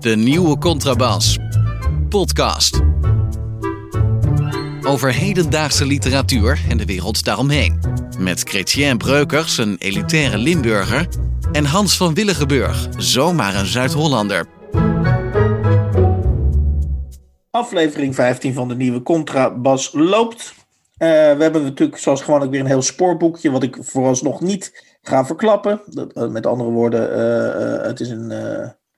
De nieuwe Contrabas. Podcast. Over hedendaagse literatuur en de wereld daaromheen. Met Chrétien Breukers, een elitaire Limburger. En Hans van Willigenburg, zomaar een Zuid-Hollander. Aflevering 15 van de nieuwe Contrabas loopt. Uh, we hebben natuurlijk zoals gewoonlijk weer een heel spoorboekje, wat ik vooralsnog niet ga verklappen. Dat, uh, met andere woorden, uh, het is een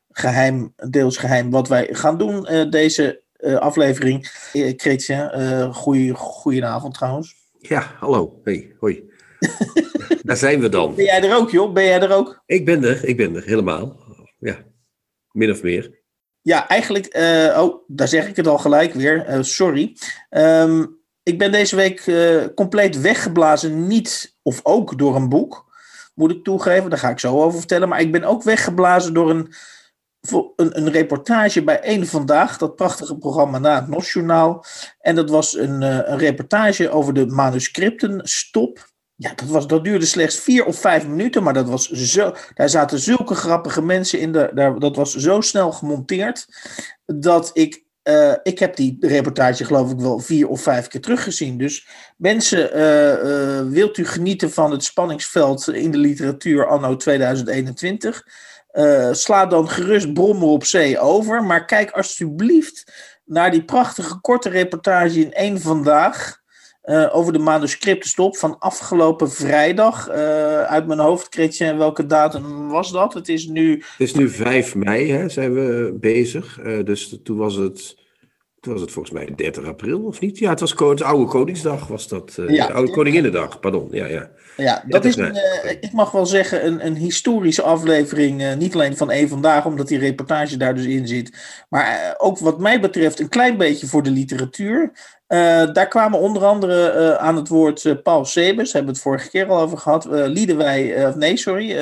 geheim, deels geheim, wat wij gaan doen deze aflevering. Chrétien, goeie, goedenavond trouwens. Ja, hallo. Hey, hoi. Daar zijn we dan. Ben jij er ook, joh? Ben jij er ook? Ik ben er, ik ben er, helemaal. Ja, min of meer. Ja, eigenlijk, oh, daar zeg ik het al gelijk weer, sorry. Um, ik ben deze week uh, compleet weggeblazen, niet of ook door een boek, moet ik toegeven. Daar ga ik zo over vertellen. Maar ik ben ook weggeblazen door een, een, een reportage bij Eén Vandaag, dat prachtige programma na het NOS-journaal. En dat was een, uh, een reportage over de manuscriptenstop. Ja, dat, was, dat duurde slechts vier of vijf minuten, maar dat was zo, daar zaten zulke grappige mensen in. De, daar, dat was zo snel gemonteerd dat ik uh, ik heb die reportage geloof ik wel vier of vijf keer teruggezien. Dus mensen, uh, uh, wilt u genieten van het spanningsveld in de literatuur anno 2021? sla dan gerust Brommer op zee over. Maar kijk alsjeblieft naar die prachtige korte reportage in één vandaag. Over de manuscriptenstop van afgelopen vrijdag. uit mijn hoofd, Kretje, welke datum was dat? Het is nu... Het is nu 5 mei, hè, zijn we bezig. dus toen was het toen was het volgens mij 30 april, of niet? Ja, het was het oude Koningsdag, was dat. Ja. Oude Koninginnedag, pardon. Ja, ja. ja dat is, een, ik mag wel zeggen, een, een historische aflevering. Niet alleen van één vandaag, omdat die reportage daar dus in zit. Maar ook wat mij betreft een klein beetje voor de literatuur. Daar kwamen onder andere aan het woord Paul Sebes, hebben we het vorige keer al over gehad. Liedewij, nee, sorry,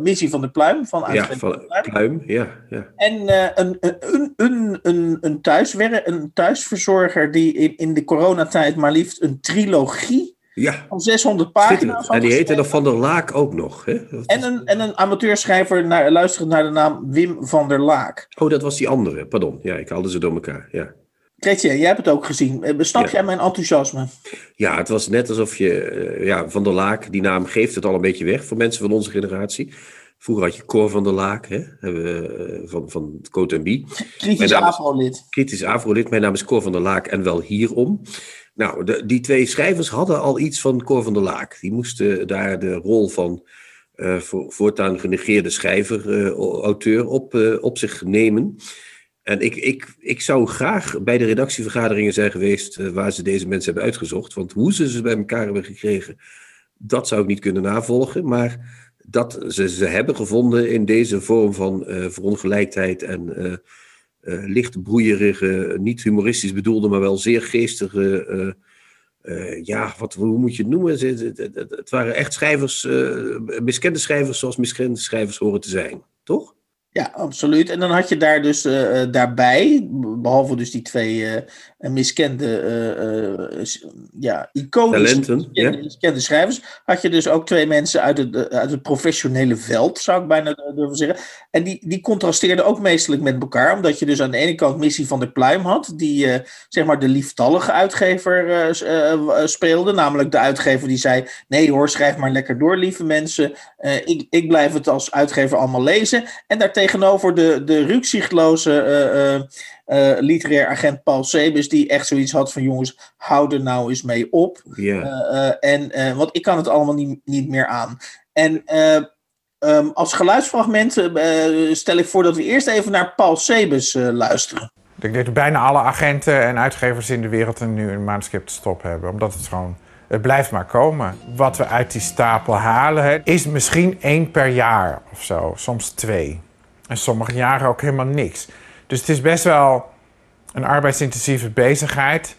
Missie van de Pluim. Van ja, van Pluim. Pluim, ja. ja. En een, een, een, een, een thuis een thuisverzorger die in, in de coronatijd maar liefst een trilogie ja. van 600 pagina's En die heette nog Van der Laak ook nog. Hè? En, een, en een amateurschrijver naar, luisterend naar de naam Wim van der Laak. Oh, dat was die andere, pardon. Ja, ik haalde ze door elkaar, ja. Kretje, jij hebt het ook gezien. Eh, Besnap jij mijn enthousiasme? Ja, het was net alsof je... Eh, ja, Van der Laak, die naam geeft het al een beetje weg voor mensen van onze generatie. Vroeger had je Cor van der Laak, hè, eh, van, van Coat en Bie. Kritisch AVRO-lid. Kritisch AVRO-lid. Mijn naam is Cor van der Laak en wel hierom. Nou, de, die twee schrijvers hadden al iets van Cor van der Laak. Die moesten daar de rol van uh, voor, voortaan genegeerde schrijver, uh, auteur, op, op zich nemen. En ik, ik, ik zou graag bij de redactievergaderingen zijn geweest waar ze deze mensen hebben uitgezocht. Want hoe ze ze bij elkaar hebben gekregen, dat zou ik niet kunnen navolgen. Maar dat ze ze hebben gevonden in deze vorm van uh, verongelijkheid en uh, uh, licht broeierige, niet humoristisch bedoelde, maar wel zeer geestige. ja, wat, hoe moet je het noemen? Het, waren echt schrijvers, miskende schrijvers zoals miskende schrijvers horen te zijn, toch? Ja, absoluut. En dan had je daar dus uh, daarbij, behalve dus die twee uh, miskende, uh, ja, iconische Talenten, miskende, schrijvers, had je dus ook twee mensen uit het, uit het professionele veld, zou ik bijna durven zeggen. En die, die contrasteerden ook meestelijk met elkaar, omdat je dus aan de ene kant Missie van der Pluim had, die zeg maar de lieftallige uitgever speelde, namelijk de uitgever die zei, nee hoor, schrijf maar lekker door, lieve mensen, ik, ik blijf het als uitgever allemaal lezen. En daartegen tegenover de, de rukzichtloze uh, uh, literair agent Paul Sebes, die echt zoiets had van jongens, hou er nou eens mee op. Yeah. en, want ik kan het allemaal niet, niet meer aan. En um, als geluidsfragment stel ik voor dat we eerst even naar Paul Sebes luisteren. Ik denk dat bijna alle agenten en uitgevers in de wereld nu een manuscript stop hebben, omdat het gewoon het blijft maar komen. Wat we uit die stapel halen, is misschien één per jaar of zo, soms twee. En sommige jaren ook helemaal niks. Dus het is best wel een arbeidsintensieve bezigheid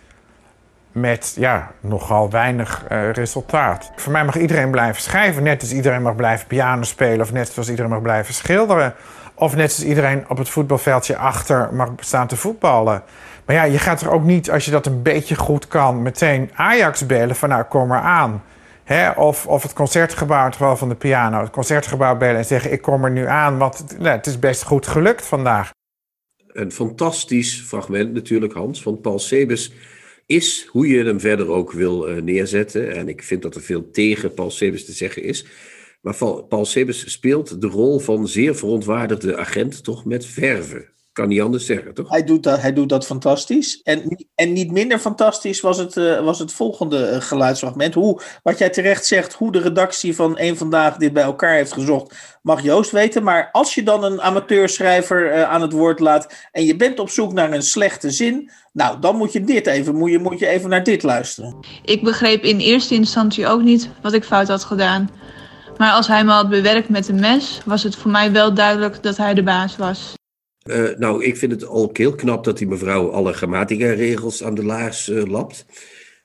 met ja, nogal weinig uh, resultaat. Voor mij mag iedereen blijven schrijven, net als iedereen mag blijven piano spelen of net zoals iedereen mag blijven schilderen. Of net als iedereen op het voetbalveldje achter mag staan te voetballen. Maar ja, je gaat er ook niet, als je dat een beetje goed kan, meteen Ajax bellen van nou kom maar aan. Of, of het concertgebouw, geval van de piano, het concertgebouw bellen en zeggen: Ik kom er nu aan, want nou, het is best goed gelukt vandaag. Een fantastisch fragment natuurlijk, Hans, want Paul Sebes is, hoe je hem verder ook wil uh, neerzetten, en ik vind dat er veel tegen Paul Sebes te zeggen is, maar Paul Sebes speelt de rol van zeer verontwaardigde agent toch met verven kan niet anders zeggen, toch? Hij doet dat, hij doet dat fantastisch. En, en niet minder fantastisch was het, uh, was het volgende uh, geluidsfragment. Hoe, wat jij terecht zegt, hoe de redactie van Eén Vandaag dit bij elkaar heeft gezocht, mag Joost weten. Maar als je dan een amateurschrijver uh, aan het woord laat en je bent op zoek naar een slechte zin, nou, dan moet je dit even, moet je, moet je even naar dit luisteren. Ik begreep in eerste instantie ook niet wat ik fout had gedaan. Maar als hij me had bewerkt met een mes, was het voor mij wel duidelijk dat hij de baas was. Uh, nou, ik vind het ook heel knap dat die mevrouw alle grammatica-regels aan de laars uh, lapt.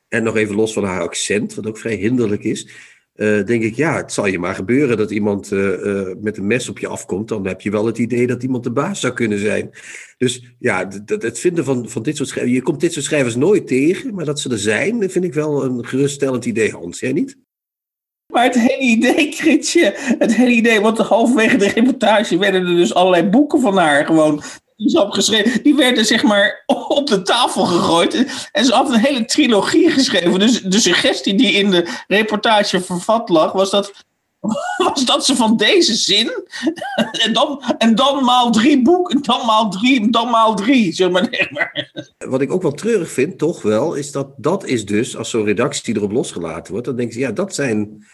En nog even los van haar accent, wat ook vrij hinderlijk is. Uh, denk ik, ja, het zal je maar gebeuren dat iemand met een mes op je afkomt. Dan heb je wel het idee dat iemand de baas zou kunnen zijn. Dus ja, het vinden van, van dit soort schrijvers. Je komt dit soort schrijvers nooit tegen, maar dat ze er zijn, vind ik wel een geruststellend idee, Hans. Jij niet? Maar het hele idee, Kritje, het hele idee, want halverwege de reportage werden er dus allerlei boeken van haar gewoon die opgeschreven. Die werden zeg maar op de tafel gegooid. En ze had een hele trilogie geschreven. Dus de suggestie die in de reportage vervat lag, was dat, was dat ze van deze zin. En dan, en dan maal drie boeken, dan maal drie, dan maal drie. Zeg maar, Wat ik ook wel treurig vind, toch wel, is dat dat is dus, als zo'n redactie erop losgelaten wordt, dan denk je, ja, dat zijn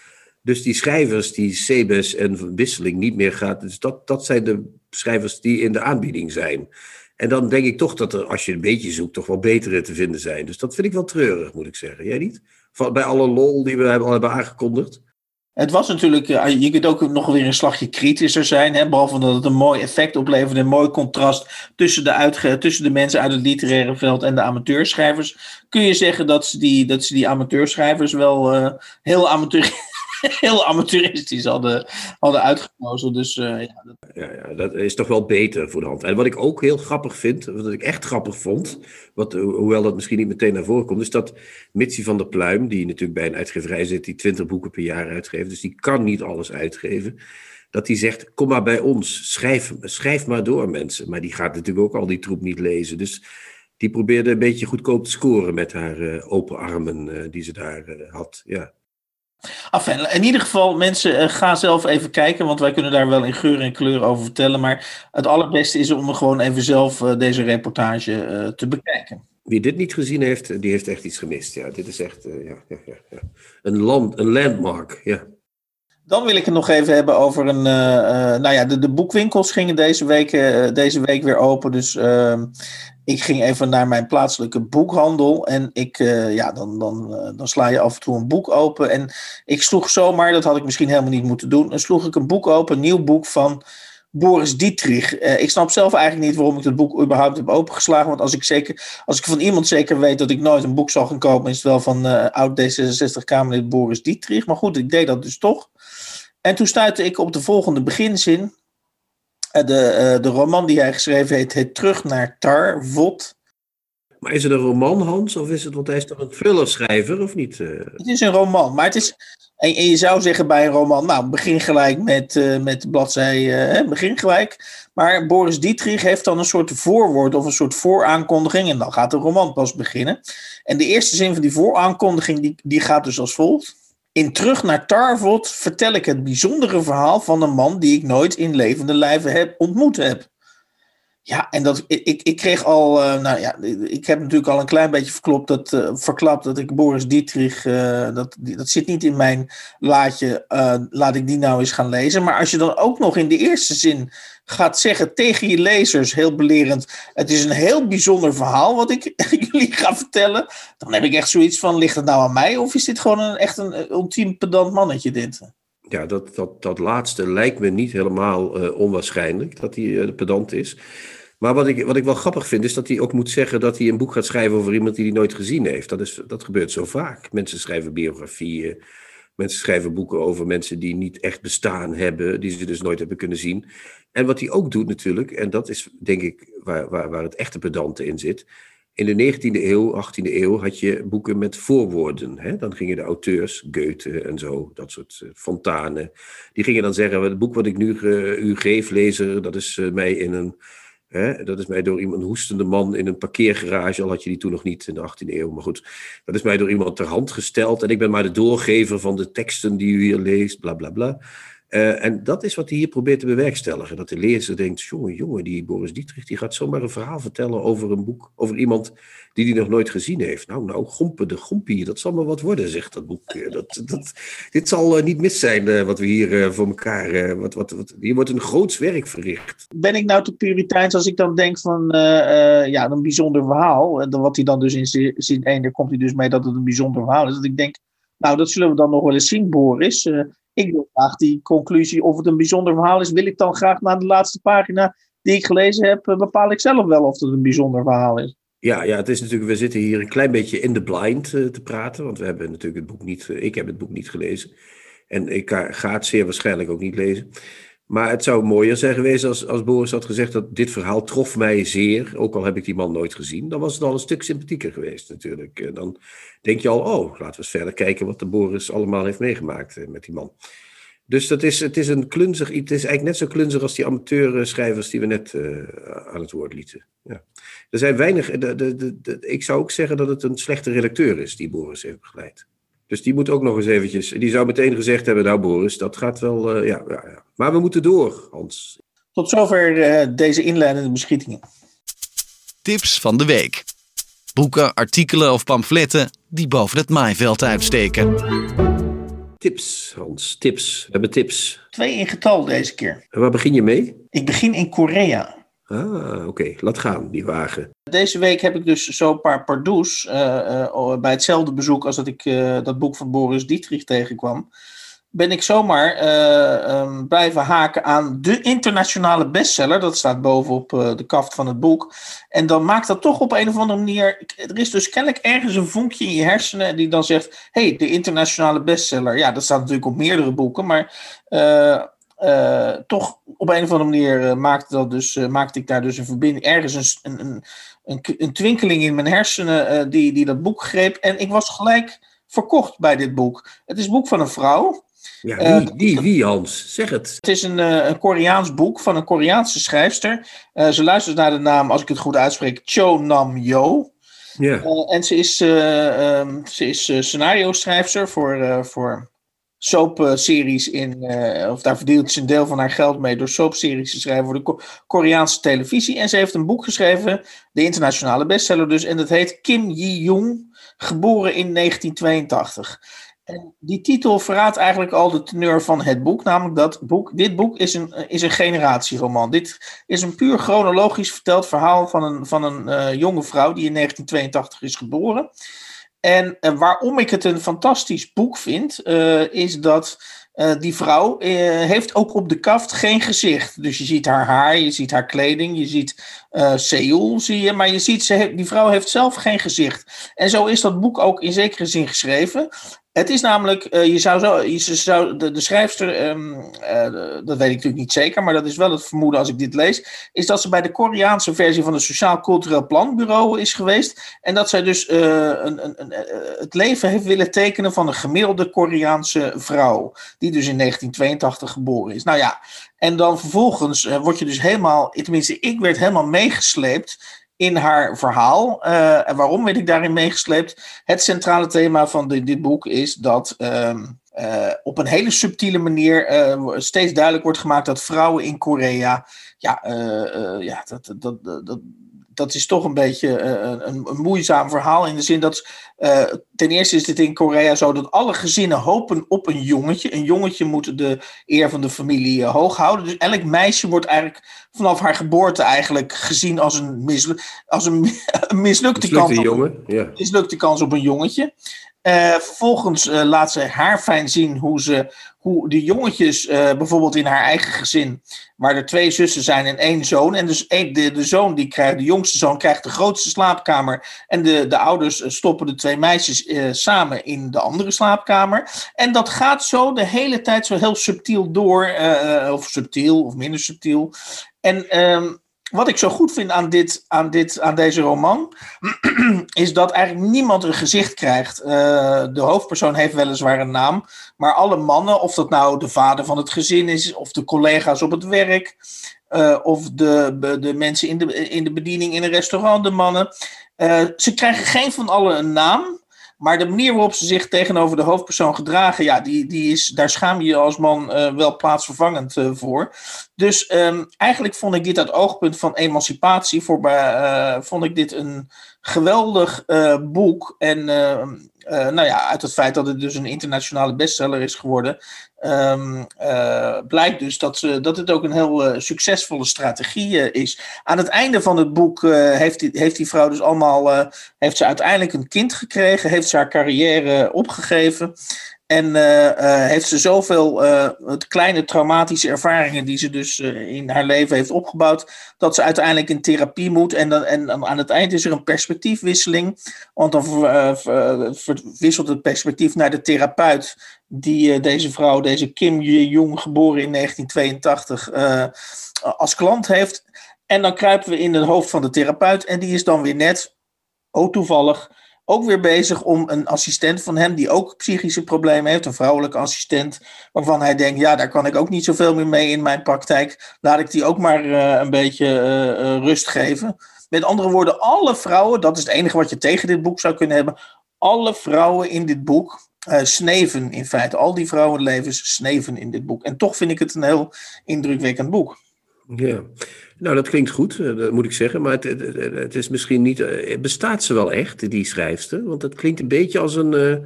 dus die schrijvers die Sebes en Wisseling niet meer gaat, dus dat, dat zijn de schrijvers die in de aanbieding zijn. En dan denk ik toch dat er, als je een beetje zoekt, toch wel betere te vinden zijn. Dus dat vind ik wel treurig, moet ik zeggen. Jij niet? Van, bij alle lol die we al hebben aangekondigd. Het was natuurlijk, eh, je kunt ook nog weer een slagje kritischer zijn. Hè, behalve dat het een mooi effect oplevert, een mooi contrast tussen de, tussen de mensen uit het literaire veld en de amateurschrijvers. Kun je zeggen dat ze die, dat ze die amateurschrijvers wel uh, heel amateur heel amateuristisch hadden, hadden uitgekozen. Dus uh, ja, dat... Ja, ja, dat is toch wel beter voor de hand. En wat ik ook heel grappig vind, wat ik echt grappig vond, wat, hoewel dat misschien niet meteen naar voren komt, is dat Mitsie van der Pluim, die natuurlijk bij een uitgeverij zit, die 20 boeken per jaar uitgeeft, dus die kan niet alles uitgeven. Dat hij zegt, kom maar bij ons, schrijf, schrijf maar door mensen. Maar die gaat natuurlijk ook al die troep niet lezen. Dus die probeerde een beetje goedkoop te scoren met haar uh, open armen uh, die ze daar had. Ja. In ieder geval, mensen, uh, ga zelf even kijken, want wij kunnen daar wel in geur en kleur over vertellen. Maar het allerbeste is om gewoon even zelf uh, deze reportage uh, te bekijken. Wie dit niet gezien heeft, die heeft echt iets gemist. Ja, dit is echt ja, ja, ja, een, land, een landmark. Ja. Dan wil ik het nog even hebben over een. nou ja, de, de boekwinkels gingen deze week, deze week weer open. Dus ehm, ik ging even naar mijn plaatselijke boekhandel. En ik, uh, ja, dan, dan, uh, dan sla je af en toe een boek open. En ik sloeg zomaar, dat had ik misschien helemaal niet moeten doen. Dan sloeg ik een boek open, een nieuw boek van Boris Dietrich. Uh, ik snap zelf eigenlijk niet waarom ik het boek überhaupt heb opengeslagen. Want als ik, zeker, als ik van iemand zeker weet dat ik nooit een boek zal gaan kopen, is het wel van oud D66-Kamerlid Boris Dietrich. Maar goed, ik deed dat dus toch. En toen stuitte ik op de volgende beginzin. De, de roman die hij geschreven heeft, heet Terug naar Tarvot. Maar is het een roman, Hans? Of is het, want hij is toch een thrillerschrijver, of niet? Het is een roman, maar het is... En, en je zou zeggen bij een roman, nou, begin gelijk met, uh, met bladzij, begin gelijk. Maar Boris Dietrich heeft dan een soort voorwoord of een soort vooraankondiging. En dan gaat de roman pas beginnen. En de eerste zin van die vooraankondiging, die, die gaat dus als volgt. In Terug naar Tarvot vertel ik het bijzondere verhaal van een man die ik nooit in levende lijven heb ontmoet heb. Ja, en dat, ik, ik kreeg al, uh, nou ja, ik heb natuurlijk al een klein beetje verklopt dat, uh, verklapt dat ik Boris Dietrich, uh, dat, dat zit niet in mijn laadje, laat ik die nou eens gaan lezen. Maar als je dan ook nog in de eerste zin gaat zeggen tegen je lezers, heel belerend, het is een heel bijzonder verhaal wat ik jullie ga vertellen, dan heb ik echt zoiets van, ligt het nou aan mij of is dit gewoon een, echt een ultiem pedant mannetje dit? Ja, dat, dat, dat laatste lijkt me niet helemaal onwaarschijnlijk, dat hij pedant is. Maar wat ik, wat ik wel grappig vind, is dat hij ook moet zeggen dat hij een boek gaat schrijven over iemand die hij nooit gezien heeft. Dat, is, dat gebeurt zo vaak. Mensen schrijven biografieën, mensen schrijven boeken over mensen die niet echt bestaan hebben, die ze dus nooit hebben kunnen zien. En wat hij ook doet natuurlijk, en dat is denk ik waar, waar, waar het echte pedante in zit, In de 19e eeuw, 18e eeuw had je boeken met voorwoorden. Hè? Dan gingen de auteurs, Goethe en zo, dat soort uh, fontanen, die gingen dan zeggen: het boek wat ik nu uh, u geef, lezer, dat is uh, mij in een. Dat is mij door iemand, een hoestende man in een parkeergarage, al had je die toen nog niet in de 18e eeuw, maar goed. Dat is mij door iemand ter hand gesteld en ik ben maar de doorgever van de teksten die u hier leest, bla bla bla. Uh, en dat is wat hij hier probeert te bewerkstelligen. Dat de lezer denkt, jongen, jongen, die Boris Dietrich, die gaat zomaar een verhaal vertellen over een boek, over iemand die die nog nooit gezien heeft. Nou, nou, Gompen de Gompie, dat zal maar wat worden, zegt dat boek. Dat, dat, dit zal uh, niet mis zijn uh, wat we hier voor elkaar, wat, wat, wat, hier wordt een groots werk verricht. Ben ik nou te puriteins als ik dan denk van, ja, een bijzonder verhaal. En wat hij dan dus in zin 1, daar komt hij dus mee dat het een bijzonder verhaal is. Dat ik denk, nou, dat zullen we dan nog wel eens zien, Boris ik wil graag die conclusie of het een bijzonder verhaal is, wil ik dan graag na de laatste pagina die ik gelezen heb, bepaal ik zelf wel of het een bijzonder verhaal is. Ja, ja, het is natuurlijk, we zitten hier een klein beetje in de blind uh, te praten, want we hebben natuurlijk het boek niet, uh, ik heb het boek niet gelezen. En ik ga het zeer waarschijnlijk ook niet lezen. Maar het zou mooier zijn geweest als, als Boris had gezegd dat dit verhaal trof mij zeer, ook al heb ik die man nooit gezien. Dan was het al een stuk sympathieker geweest natuurlijk. En dan denk je al, oh, laten we eens verder kijken wat de Boris allemaal heeft meegemaakt met die man. Dus dat is, het is een klunzig, het is eigenlijk net zo klunzig als die amateurschrijvers die we net uh, aan het woord lieten. Ja. Er zijn weinig, de, de, ik zou ook zeggen dat het een slechte redacteur is die Boris heeft begeleid. Dus die moet ook nog eens eventjes, die zou meteen gezegd hebben, nou Boris, dat gaat wel, uh, ja, ja, ja. Maar we moeten door, Hans. Tot zover uh, deze inleidende beschietingen. Tips van de week. Boeken, artikelen of pamfletten die boven het maaiveld uitsteken. Tips, Hans, tips. We hebben tips. Twee in getal deze keer. En waar begin je mee? Ik begin in Korea. Ah, oké. Laat gaan, die wagen. Deze week heb ik dus zo'n paar pardoes uh, uh, bij hetzelfde bezoek als dat ik uh, dat boek van Boris Dietrich tegenkwam. Ben ik zomaar um, blijven haken aan de internationale bestseller. Dat staat bovenop de kaft van het boek. En dan maakt dat toch op een of andere manier. Er is dus kennelijk ergens een vonkje in je hersenen die dan zegt: hé, hey, de internationale bestseller. Ja, dat staat natuurlijk op meerdere boeken, maar uh, toch op een of andere manier uh, maakte, dat dus, uh, maakte ik daar dus een verbinding, ergens een, een, een, een twinkeling in mijn hersenen die, die dat boek greep. En ik was gelijk verkocht bij dit boek. Het is een boek van een vrouw. Ja, wie, wie, wie Hans? Zeg het. Het is een, een Koreaans boek van een Koreaanse schrijfster. ze luistert naar de naam, als ik het goed uitspreek, Cho Nam Yo. Ja. en ze is, um, ze is scenario schrijfster voor, voor soapseries in, uh, of daar verdeelt ze een deel van haar geld mee door soapseries te schrijven voor de Ko Koreaanse televisie. En ze heeft een boek geschreven, de internationale bestseller dus, en dat heet Kim Ji-young, geboren in 1982. En die titel verraadt eigenlijk al de teneur van het boek, namelijk dat boek, dit boek is een, is een generatieroman. Dit is een puur chronologisch verteld verhaal van een, van een uh, jonge vrouw die in 1982 is geboren. En waarom ik het een fantastisch boek vind, uh, is dat uh, die vrouw heeft ook op de kaft geen gezicht. Dus je ziet haar haar, je ziet haar kleding, je ziet Seoul, zie je, maar je ziet, ze die vrouw heeft zelf geen gezicht. En zo is dat boek ook in zekere zin geschreven. Het is namelijk, uh, je zou zo, zou, de, de schrijfster, um, uh, dat weet ik natuurlijk niet zeker, maar dat is wel het vermoeden als ik dit lees, is dat ze bij de Koreaanse versie van het Sociaal Cultureel Planbureau is geweest. En dat zij dus een, een, een, het leven heeft willen tekenen van een gemiddelde Koreaanse vrouw, die dus in 1982 geboren is. Nou ja, en dan vervolgens word je dus helemaal, tenminste ik werd helemaal meegesleept in haar verhaal. Uh, en waarom werd ik daarin meegesleept? Het centrale thema van dit boek is dat uh, uh, op een hele subtiele manier steeds duidelijk wordt gemaakt dat vrouwen in Korea, ja, ja dat, dat, dat dat is toch een beetje een, een, moeizaam verhaal. In de zin dat, uh, ten eerste is het in Korea zo dat alle gezinnen hopen op een jongetje. Een jongetje moet de eer van de familie uh, hoog houden. Dus elk meisje wordt eigenlijk vanaf haar geboorte eigenlijk gezien als een, mislu als een, een mislukte, kans op, jongen. Ja. mislukte kans op een jongetje. Uh, vervolgens uh, laat ze haar fijn zien hoe ze hoe de jongetjes, uh, bijvoorbeeld in haar eigen gezin, waar er twee zussen zijn en één zoon. En dus de, de zoon die krijgt, de jongste zoon krijgt de grootste slaapkamer. En de, de ouders stoppen de twee meisjes samen in de andere slaapkamer. En dat gaat zo de hele tijd zo heel subtiel door, of subtiel of minder subtiel. En. Wat ik zo goed vind aan, dit, aan, dit, aan deze roman, is dat eigenlijk niemand een gezicht krijgt. Uh, de hoofdpersoon heeft weliswaar een naam, maar alle mannen, of dat nou de vader van het gezin is, of de collega's op het werk, uh, of de, de mensen in de, in de bediening in een restaurant, de mannen, uh, ze krijgen geen van allen een naam. Maar de manier waarop ze zich tegenover de hoofdpersoon gedragen, ja, die, die is, daar schaam je je als man uh, wel plaatsvervangend uh, voor. Dus um, eigenlijk vond ik dit uit oogpunt van emancipatie, voor, uh, vond ik dit een geweldig boek. En uh, nou ja, uit het feit dat het dus een internationale bestseller is geworden, um, uh, blijkt dus dat, ze, dat het ook een heel uh, succesvolle strategie is. Aan het einde van het boek heeft, die, heeft die vrouw dus allemaal, heeft ze uiteindelijk een kind gekregen, heeft ze haar carrière opgegeven. En uh, uh, heeft ze zoveel uh, kleine traumatische ervaringen die ze dus in haar leven heeft opgebouwd, dat ze uiteindelijk in therapie moet. En, dan, en aan het eind is er een perspectiefwisseling, want dan verwisselt het perspectief naar de therapeut die deze vrouw, deze Kim Jong, geboren in 1982, als klant heeft. En dan kruipen we in het hoofd van de therapeut en die is dan weer net, oh toevallig, ook weer bezig om een assistent van hem, die ook psychische problemen heeft, een vrouwelijke assistent, waarvan hij denkt, ja, daar kan ik ook niet zoveel meer mee in mijn praktijk. Laat ik die ook maar uh, een beetje uh, rust geven. Met andere woorden, alle vrouwen, dat is het enige wat je tegen dit boek zou kunnen hebben, alle vrouwen in dit boek sneven in feite. Al die vrouwenlevens sneven in dit boek. En toch vind ik het een heel indrukwekkend boek. Ja, nou dat klinkt goed, eh, dat moet ik zeggen. Maar het, het, is misschien niet. Eh, bestaat ze wel echt, die schrijfster? Want het klinkt een beetje als een uh,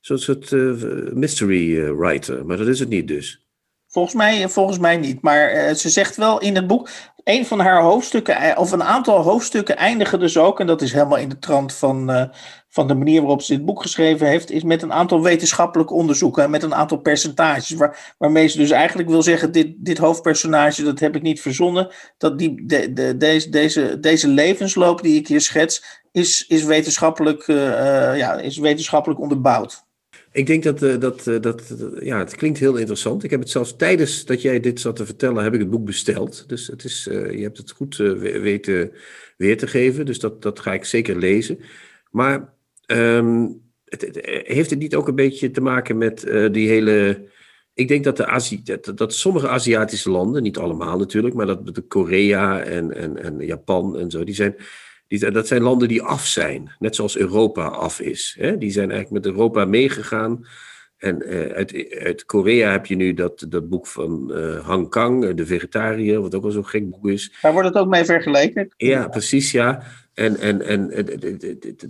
soort mystery writer. Maar dat is het niet dus. Volgens mij, volgens mij niet. Maar ze zegt wel in het boek. Een van haar hoofdstukken, of een aantal hoofdstukken eindigen dus ook. En dat is helemaal in de trant van, van de manier waarop ze dit boek geschreven heeft. Is met een aantal wetenschappelijke onderzoeken. En met een aantal percentages. Waar, waarmee ze dus eigenlijk wil zeggen: dit, dit hoofdpersonage, dat heb ik niet verzonnen. Dat die, de, de, deze, deze, deze levensloop die ik hier schets. Is, is, wetenschappelijk, uh, ja, is wetenschappelijk onderbouwd. Ik denk dat, uh, dat, dat ja, het klinkt heel interessant. Ik heb het zelfs tijdens dat jij dit zat te vertellen, heb ik het boek besteld. Dus het is, je hebt het goed weten weer te geven. Dus dat, dat ga ik zeker lezen. Maar het, het, heeft het niet ook een beetje te maken met die hele. Ik denk dat, de Azië, dat, dat, sommige Aziatische landen, niet allemaal natuurlijk, maar dat de Korea en, en, en Japan en zo, die zijn die, dat zijn landen die af zijn, net zoals Europa af is. Hè? Die zijn eigenlijk met Europa meegegaan. En uh, uit, uit, Korea heb je nu dat, dat boek van uh, Han Kang, de vegetariër, wat ook wel zo'n gek boek is. Daar wordt het ook mee vergeleken. Ja, precies, ja. En, en, en, en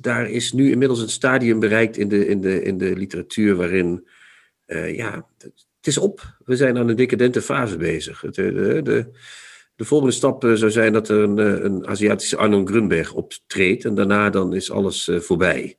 daar is nu inmiddels een stadium bereikt in de, in de, in de literatuur waarin, uh, ja, het is op. We zijn aan een decadente fase bezig. De, de, de volgende stap zou zijn dat er een, een Aziatische Arno Grunberg optreedt. En daarna dan is alles voorbij.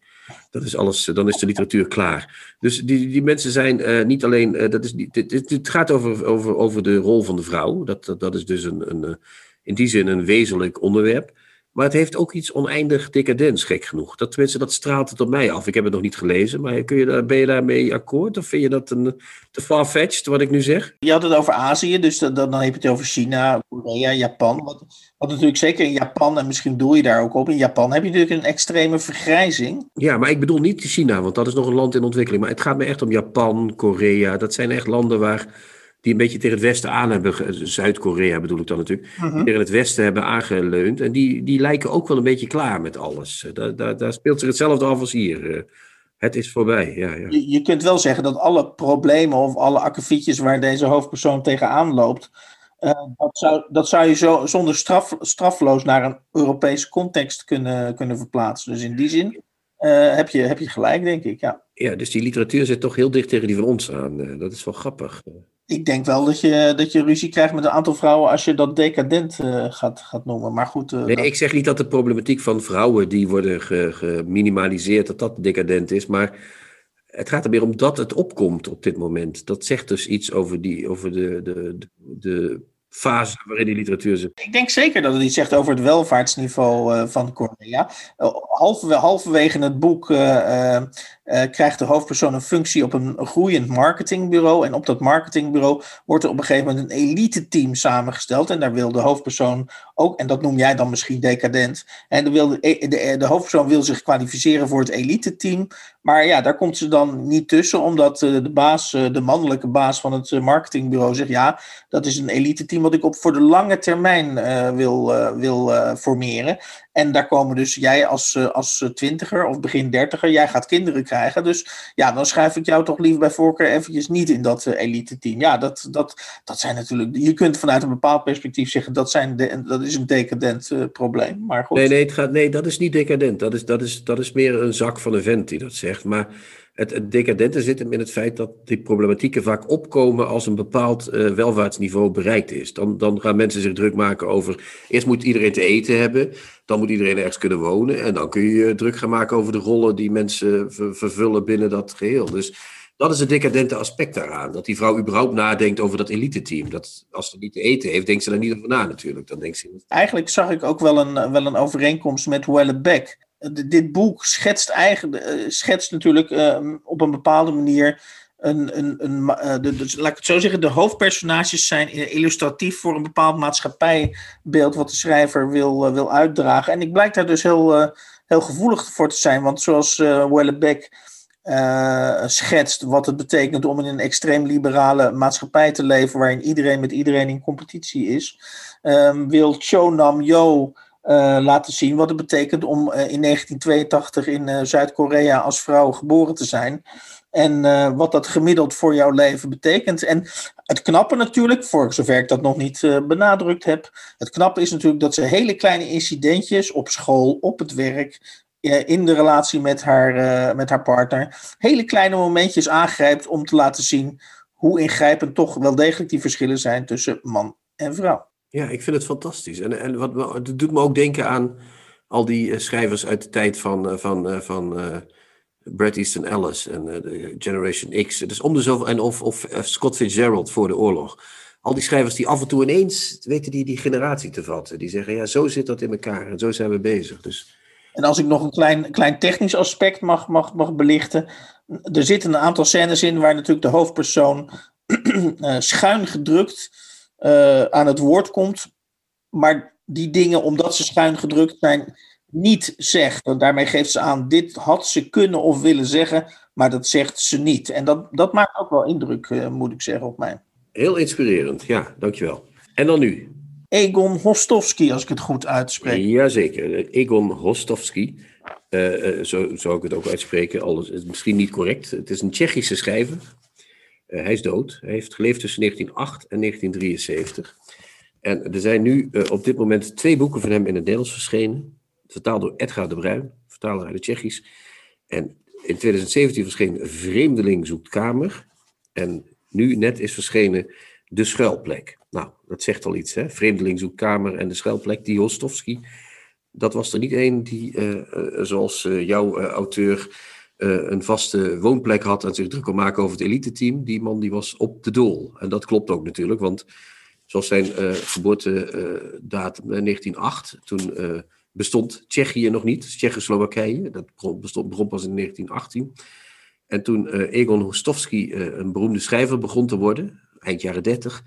Dat is alles, dan is de literatuur klaar. Dus die, die mensen zijn niet alleen. dat is, dit, dit, gaat over, over, over de rol van de vrouw. Dat, dat, dat is dus een, een, in die zin een wezenlijk onderwerp. Maar het heeft ook iets oneindig decadents, gek genoeg. Dat, tenminste, dat straalt het op mij af. Ik heb het nog niet gelezen, maar kun je daar, ben je daarmee akkoord? Of vind je dat een, te far-fetched, wat ik nu zeg? Je had het over Azië, dus dan, dan heb je het over China, Korea, Japan. Wat, wat natuurlijk zeker in Japan, en misschien doe je daar ook op, in Japan heb je natuurlijk een extreme vergrijzing. Ja, maar ik bedoel niet China, want dat is nog een land in ontwikkeling. Maar het gaat me echt om Japan, Korea. Dat zijn echt landen waar die een beetje tegen het westen aan hebben, Zuid-Korea bedoel ik dan natuurlijk, uh -huh. tegen het westen hebben aangeleund. En die, die lijken ook wel een beetje klaar met alles. Daar, daar, daar speelt zich hetzelfde af als hier. Het is voorbij, ja. ja. Je, je, kunt wel zeggen dat alle problemen of alle akkefietjes waar deze hoofdpersoon tegenaan loopt, uh, dat, zou, dat zou je zo zonder straf, strafloos naar een Europese context kunnen, kunnen verplaatsen. Dus in die zin uh, heb, je, heb je gelijk, denk ik, ja. Ja, dus die literatuur zit toch heel dicht tegen die van ons aan. Dat is wel grappig ik denk wel dat je, dat je ruzie krijgt met een aantal vrouwen als je dat decadent uh, gaat, gaat noemen. Maar goed. Uh, nee, dat... ik zeg niet dat de problematiek van vrouwen die worden geminimaliseerd, dat dat decadent is. Maar het gaat er meer om dat het opkomt op dit moment. Dat zegt dus iets over, die, over de, de, de, fase waarin die literatuur zit. Ik denk zeker dat het iets zegt over het welvaartsniveau uh, van. Uh, halverwege, het boek uh, krijgt de hoofdpersoon een functie op een groeiend marketingbureau. En op dat marketingbureau wordt er op een gegeven moment een elite team samengesteld. En daar wil de hoofdpersoon ook, en dat noem jij dan misschien decadent. En de, de, de hoofdpersoon wil zich kwalificeren voor het elite team. Maar ja, daar komt ze dan niet tussen, omdat de baas, de mannelijke baas van het marketingbureau zegt: ja, dat is een elite team wat ik op voor de lange termijn wil, wil formeren. En daar komen dus jij als, als twintiger of begin dertiger, jij gaat kinderen krijgen. Dus ja, dan schrijf ik jou toch liever bij voorkeur eventjes niet in dat elite team. Ja, dat, dat, dat zijn natuurlijk, je kunt vanuit een bepaald perspectief zeggen dat, zijn de, dat is een decadent probleem. Maar goed. Nee, nee, het gaat, nee, dat is niet decadent. Dat is, dat, is, dat is meer een zak van een vent die dat zegt. Maar het, decadente zit hem in het feit dat die problematieken vaak opkomen als een bepaald welvaartsniveau bereikt is. Dan, dan gaan mensen zich druk maken over. Eerst moet iedereen te eten hebben, dan moet iedereen ergens kunnen wonen. En dan kun je druk gaan maken over de rollen die mensen vervullen binnen dat geheel. Dus dat is het decadente aspect daaraan. Dat die vrouw überhaupt nadenkt over dat elite-team. Dat als ze niet te eten heeft, denkt ze daar niet over na natuurlijk. Dan denkt ze... Eigenlijk zag ik ook wel een, wel een overeenkomst met Wellebeck dit boek schetst, eigenlijk, uh, schetst natuurlijk uh, op een bepaalde manier. Een, een, uh, de, laat ik het zo zeggen, de hoofdpersonages zijn illustratief voor een bepaald maatschappijbeeld wat de schrijver wil, wil uitdragen. En ik blijk daar dus heel, heel gevoelig voor te zijn, want zoals uh, Wellebeck schetst wat het betekent om in een extreem liberale maatschappij te leven, waarin iedereen met iedereen in competitie is, ehm, wil Cho Nam Yo laten zien wat het betekent om in 1982 in Zuid-Korea als vrouw geboren te zijn. En wat dat gemiddeld voor jouw leven betekent. En het knappe natuurlijk, voor zover ik dat nog niet benadrukt heb. Het knappe is natuurlijk dat ze hele kleine incidentjes op school, op het werk, in de relatie met haar, met haar partner. Hele kleine momentjes aangrijpt om te laten zien hoe ingrijpend toch wel degelijk die verschillen zijn tussen man en vrouw. Ja, ik vind het fantastisch. En, en wat, het doet me ook denken aan al die schrijvers uit de tijd van, van, van Bret Easton Ellis en Generation X. Dus om de zoveel, en of, of Scott Fitzgerald voor de oorlog. Al die schrijvers die af en toe ineens weten die, die generatie te vatten. Die zeggen, ja, zo zit dat in elkaar en zo zijn we bezig. Dus... En als ik nog een klein, klein technisch aspect mag, mag, mag belichten. Er zitten een aantal scènes in waar natuurlijk de hoofdpersoon schuin gedrukt aan het woord komt, maar die dingen, omdat ze schuin gedrukt zijn, niet zegt. En daarmee geeft ze aan, dit had ze kunnen of willen zeggen, maar dat zegt ze niet. En dat, dat maakt ook wel indruk, uh, moet ik zeggen, op mij. Heel inspirerend, ja, dankjewel. En dan nu? Egon Hostovsky, als ik het goed uitspreek. Jazeker, Egon Hostovsky. Uh, zo zou ik het ook uitspreken, alles is misschien niet correct. Het is een Tsjechische schrijver. Uh, hij is dood. Hij heeft geleefd tussen 1908 en 1973. En er zijn nu uh, op dit moment twee boeken van hem in het Nederlands verschenen. Vertaald door Edgar de Bruin, vertaler uit het Tsjechisch. En in 2017 verscheen Vreemdeling zoekt kamer. En nu net is verschenen De Schuilplek. Nou, dat zegt al iets, hè? Vreemdeling zoekt kamer en De Schuilplek, die Hostovsky. Dat was er niet één die, uh, zoals jouw auteur een vaste woonplek had en zich druk kon maken over het elite-team. Die man die was op de dool. En dat klopt ook natuurlijk, want zoals zijn geboortedatum uh, 1908, toen bestond Tsjechië nog niet, Tsjechoslowakije. Dat bestond, begon pas in 1918. En toen Egon Hostovsky een beroemde schrijver begon te worden, eind jaren 30,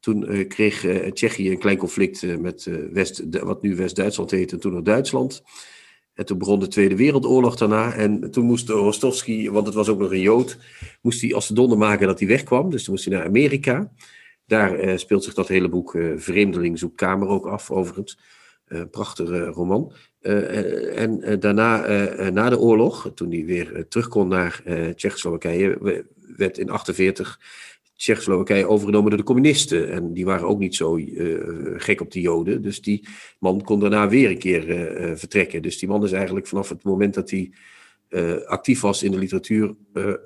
toen kreeg Tsjechië een klein conflict met West, wat nu West-Duitsland heet en toen nog Duitsland. En toen begon de Tweede Wereldoorlog daarna. En toen moest Rostovski, want het was ook nog een Jood, moest hij als de donder maken dat hij wegkwam. Dus toen moest hij naar Amerika. Daar speelt zich dat hele boek Vreemdeling zoekt kamer ook af, overigens. Uh, prachtige roman. en daarna, na de oorlog, toen hij weer terug kon naar Tsjechoslowakije, werd in 1948 Tsjechoslowakije overgenomen door de communisten. En die waren ook niet zo uh, gek op de Joden. Dus die man kon daarna weer een keer uh, vertrekken. Dus die man is eigenlijk vanaf het moment dat hij uh, actief was in de literatuur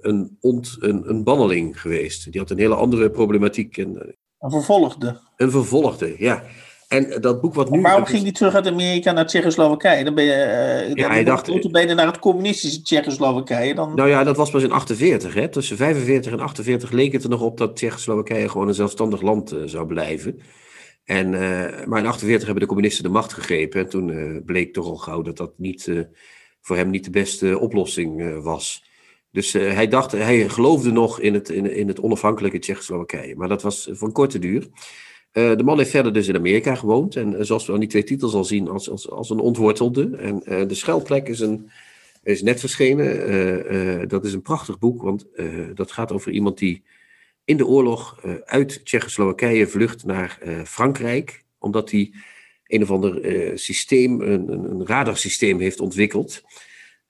een, ont, een, een banneling geweest. Die had een hele andere problematiek. En, een vervolgde. Een vervolgde, ja. En dat boek wat nu... Maar waarom ging hij terug uit Amerika naar Tsjechoslowakije? Dan ben je, uh, ja, hij dacht, ben je naar het communistische Tsjechoslowakije. Dan... Nou ja, dat was pas in 48. Hè? Tussen 45 en 48 leek het er nog op dat Tsjechoslowakije gewoon een zelfstandig land uh, zou blijven. En, maar in 48 hebben de communisten de macht gegrepen. En toen bleek toch al gauw dat dat niet, voor hem niet de beste oplossing was. Dus hij dacht, hij geloofde nog in het, in, in het onafhankelijke Tsjechoslowakije. Maar dat was voor een korte duur. Uh, de man heeft verder dus in Amerika gewoond. En uh, zoals we aan die twee titels al zien, als, als, een ontwortelde. En uh, de Schuilplek is, een, is net verschenen. dat is een prachtig boek, want dat gaat over iemand die in de oorlog uit Tsjechoslowakije vlucht naar Frankrijk. Omdat hij een of ander systeem, een, een radarsysteem heeft ontwikkeld.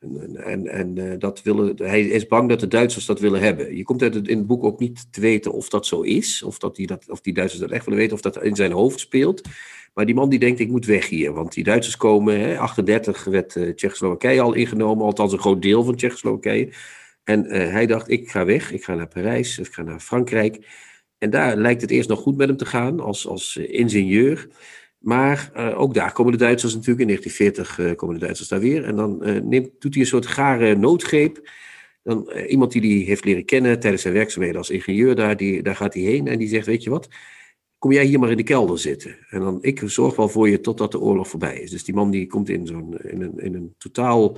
En, en, en uh, dat willen, hij is bang dat de Duitsers dat willen hebben. Je komt uit het, in het boek ook niet te weten of dat zo is, of, dat die, dat, of die Duitsers dat echt willen weten, of dat in zijn hoofd speelt. Maar die man die denkt, ik moet weg hier, want die Duitsers komen, hè, 38 werd uh, Tsjechoslowakije al ingenomen, althans een groot deel van Tsjechoslowakije. En uh, hij dacht, ik ga weg, ik ga naar Parijs, ik ga naar Frankrijk. En daar lijkt het eerst nog goed met hem te gaan, als, als ingenieur. Maar uh, ook daar komen de Duitsers natuurlijk, in 1940 uh, komen de Duitsers daar weer. En dan uh, neemt, doet hij een soort gare noodgreep. Dan, iemand die hij heeft leren kennen tijdens zijn werkzaamheden als ingenieur, daar, die, daar gaat hij heen en die zegt, weet je wat, kom jij hier maar in de kelder zitten. En dan, ik zorg wel voor je totdat de oorlog voorbij is. Dus die man die komt in, zo'n, in, een, in een totaal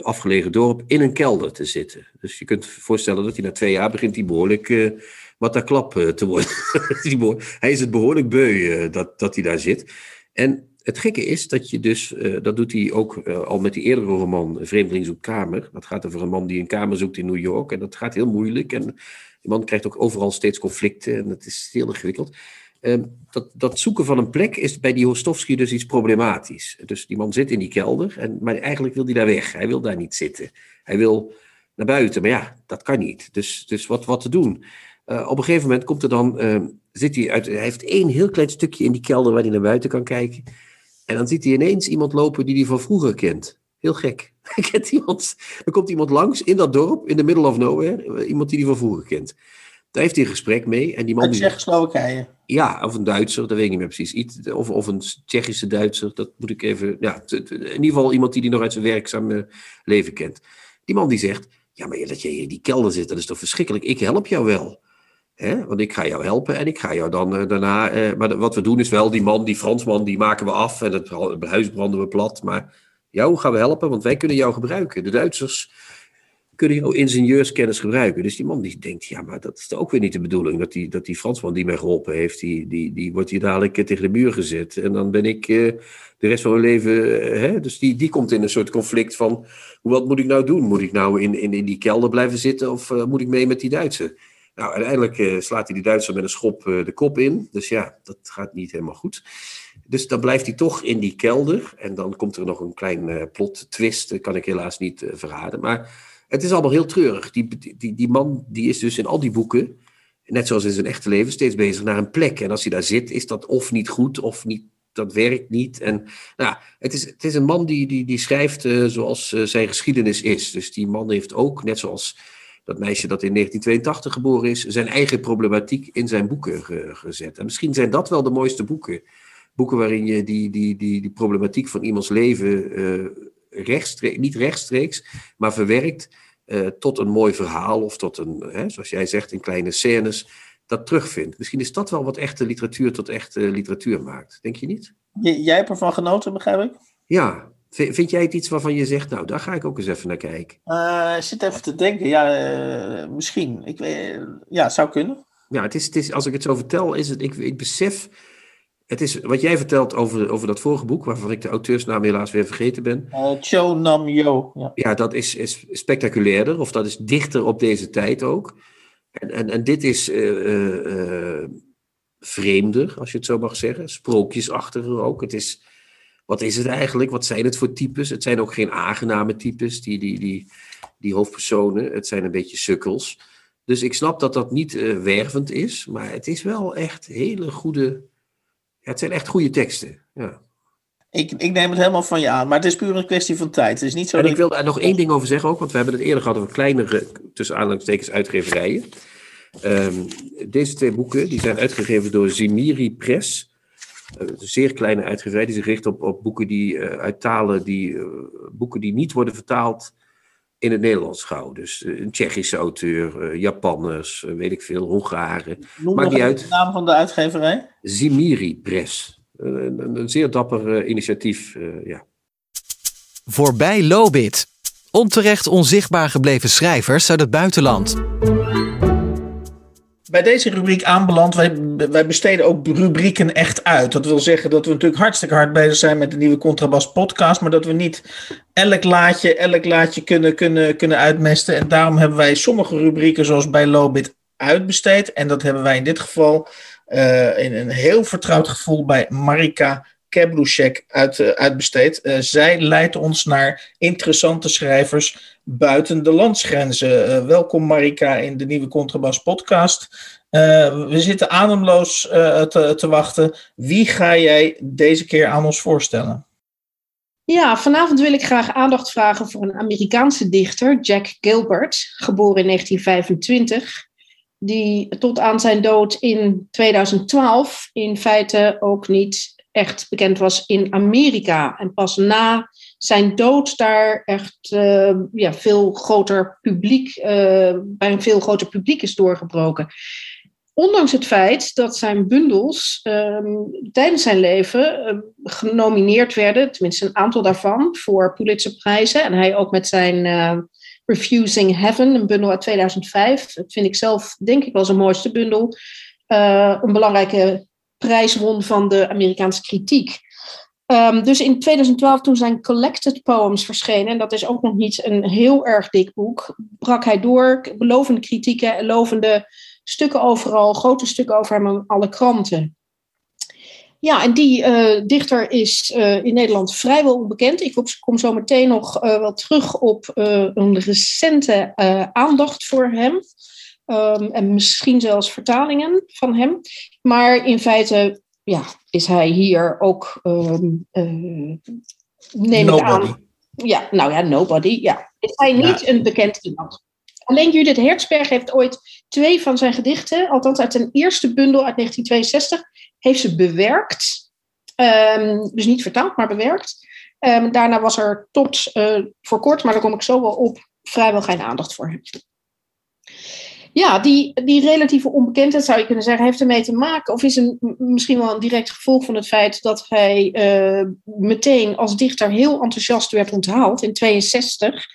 afgelegen dorp in een kelder te zitten. Dus je kunt voorstellen dat hij na twee jaar begint hij behoorlijk wat daar klap eh, te worden. hij is het behoorlijk beu eh, dat, dat hij daar zit. En het gekke is dat je dus, eh, dat doet hij ook al met die eerdere roman, Vreemdeling zoekt kamer. Dat gaat over een man die een kamer zoekt in New York. En dat gaat heel moeilijk. En die man krijgt ook overal steeds conflicten. En dat is heel ingewikkeld. Ehm, dat, dat zoeken van een plek is bij die Hostovsky dus iets problematisch. Dus die man zit in die kelder, en, maar eigenlijk wil hij daar weg. Hij wil daar niet zitten. Hij wil naar buiten, maar ja, dat kan niet. Dus, dus wat, wat te doen? Uh, op een gegeven moment komt er dan, uh, zit hij uit, hij heeft één heel klein stukje in die kelder waar hij naar buiten kan kijken. En dan ziet hij ineens iemand lopen die hij van vroeger kent. Heel gek. Kent iemand, er komt iemand langs in dat dorp, in the middle of nowhere, eh, iemand die hij van vroeger kent. Daar heeft hij een gesprek mee. En die man Uit Tsjechoslowakije? Ja, of een Duitser, dat weet ik niet meer precies. Iets, of, of een Tsjechische Duitser, dat moet ik even... Ja, in ieder geval iemand die hij nog uit zijn werkzame leven kent. Die man die zegt, ja, maar dat je in die kelder zit, dat is toch verschrikkelijk. Ik help jou wel. Hè? Want ik ga jou helpen en ik ga jou dan uh, daarna. Uh, maar wat we doen is wel, die man, die Fransman, die maken we af en het, huis branden we plat. Maar jou gaan we helpen, want wij kunnen jou gebruiken. De Duitsers kunnen jouw ingenieurskennis gebruiken. Dus die man die denkt, ja, maar dat is ook weer niet de bedoeling. Dat die, dat die Fransman die mij geholpen heeft, die, die, die wordt hier dadelijk tegen de muur gezet. En dan ben ik de rest van mijn leven. hè? Dus die, die komt in een soort conflict van, wat moet ik nou doen? Moet ik nou in, in, in die kelder blijven zitten of moet ik mee met die Duitsers? Nou, uiteindelijk uh, slaat hij die Duitser met een schop uh, de kop in. Dus ja, dat gaat niet helemaal goed. Dus dan blijft hij toch in die kelder. En dan komt er nog een klein uh, plot twist. Dat kan ik helaas niet verraden. Maar het is allemaal heel treurig. Die, die, die man die is dus in al die boeken, net zoals in zijn echte leven, steeds bezig naar een plek. En als hij daar zit, is dat of niet goed of niet dat werkt niet. En nou, het, is, het is een man die, die, die schrijft zoals zijn geschiedenis is. Dus die man heeft ook, net zoals dat meisje dat in 1982 geboren is, zijn eigen problematiek in zijn boeken gezet. En misschien zijn dat wel de mooiste boeken. Boeken waarin je die, die, die, die problematiek van iemands leven uh, rechtstreeks, niet rechtstreeks, maar verwerkt uh, tot een mooi verhaal of tot een, hè, zoals jij zegt, in kleine scènes, dat terugvindt. Misschien is dat wel wat echte literatuur tot echte literatuur maakt. Denk je niet? jij hebt ervan genoten, begrijp ik? Ja, Vind jij het iets waarvan je zegt, nou, daar ga ik ook eens even naar kijken? Uh, ik zit even te denken, ja, uh, misschien. Ik, uh, ja, zou kunnen. Ja, het is, het is, als ik het zo vertel, is het, ik, ik besef, het is wat jij vertelt over, over dat vorige boek, waarvan ik de auteursnaam helaas weer vergeten ben. Cho Nam Yo. Ja, ja dat is, is spectaculairder, of dat is dichter op deze tijd ook. En, en, en dit is vreemder, als je het zo mag zeggen, sprookjesachtiger ook. Het is wat is het eigenlijk? Wat zijn het voor types? Het zijn ook geen aangename types, die, die, die, die hoofdpersonen. Het zijn een beetje sukkels. Dus ik snap dat dat niet uh, wervend is, maar het is wel echt hele goede. Ja, het zijn echt goede teksten. Ja. Ik, ik neem het helemaal van je aan, maar het is puur een kwestie van tijd. Het is niet zo en dat ik wil daar nog één ding over zeggen ook, want we hebben het eerder gehad over kleinere, tussen aanhalingstekens, uitgeverijen. Um, deze twee boeken die zijn uitgegeven door Zimiri Press. Eh, een zeer kleine uitgeverij die zich richt op, op boeken die uh, uit talen, die, uh, boeken die niet worden vertaald in het Nederlands gauw. Dus eh, een Tsjechische auteur, eh, Japanners, eh, weet ik veel, Hongaren. Noem Maakt nog niet uit. de naam van de uitgeverij. Zimiri Press. Een, een, een zeer dapper eh, initiatief, eh, ja. Voorbij Lobit. Onterecht onzichtbaar gebleven schrijvers uit het buitenland. Bij deze rubriek aanbeland, wij, wij besteden ook rubrieken echt uit. Dat wil zeggen dat we natuurlijk hartstikke hard bezig zijn met de nieuwe Contrabas podcast, maar dat we niet elk laadje, elk laadje kunnen, kunnen, kunnen uitmesten. En daarom hebben wij sommige rubrieken zoals bij Lobit uitbesteed. En dat hebben wij in dit geval eh, in een heel vertrouwd gevoel bij Marika Keblushek uit, eh, uitbesteed. Eh, zij leidt ons naar interessante schrijvers buiten de landsgrenzen. Eh, welkom Marika in de nieuwe Contrabas podcast. Eh, we zitten ademloos eh, te, te wachten. Wie ga jij deze keer aan ons voorstellen? Ja, vanavond wil ik graag aandacht vragen voor een Amerikaanse dichter, Jack Gilbert, geboren in 1925, die tot aan zijn dood in 2012 in feite ook niet echt bekend was in Amerika. En pas na zijn dood daar echt eh, ja, veel groter publiek, eh, bij een veel groter publiek is doorgebroken. Ondanks het feit dat zijn bundels ehm, tijdens zijn leven ehm, genomineerd werden, tenminste een aantal daarvan, voor Pulitzerprijzen. En hij ook met zijn eh, Refusing Heaven, een bundel uit 2005. Dat vind ik zelf, denk ik, wel zijn mooiste bundel. een belangrijke prijs won van de Amerikaanse kritiek. Ehm, dus in 2012, toen zijn Collected Poems verschenen, en dat is ook nog niet een heel erg dik boek, brak hij door. Belovende kritieken, lovende stukken overal, grote stukken over hem in alle kranten. Ja, en die eh, dichter is eh, in Nederland vrijwel onbekend. Ik kom zo meteen nog eh, wel terug op een recente aandacht voor hem. Ehm, en misschien zelfs vertalingen van hem. Maar in feite ja, is hij hier ook, ehm, eh, neem ik aan. Nobody. Ja, nou ja, nobody. Ja. Is hij niet een bekend iemand? Alleen Judith Hertzberg heeft ooit twee van zijn gedichten, althans uit een eerste bundel uit 1962, heeft ze bewerkt. Ehm, dus niet vertaald, maar bewerkt. Ehm, daarna was er tot eh, voor kort, maar daar kom ik zo wel op, vrijwel geen aandacht voor hem. Ja, die, die relatieve onbekendheid zou je kunnen zeggen, heeft ermee te maken, of is een, misschien wel een direct gevolg van het feit dat hij eh, meteen als dichter heel enthousiast werd onthaald in 62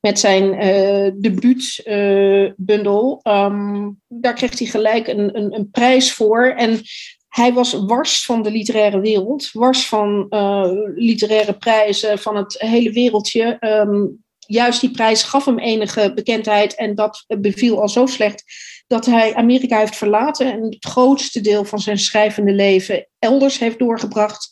met zijn eh debuutbundel. Ehm, daar kreeg hij gelijk een, een, een prijs voor. En hij was wars van de literaire wereld, wars van eh, literaire prijzen van het hele wereldje. Ehm, juist die prijs gaf hem enige bekendheid en dat beviel al zo slecht dat hij Amerika heeft verlaten en het grootste deel van zijn schrijvende leven elders heeft doorgebracht.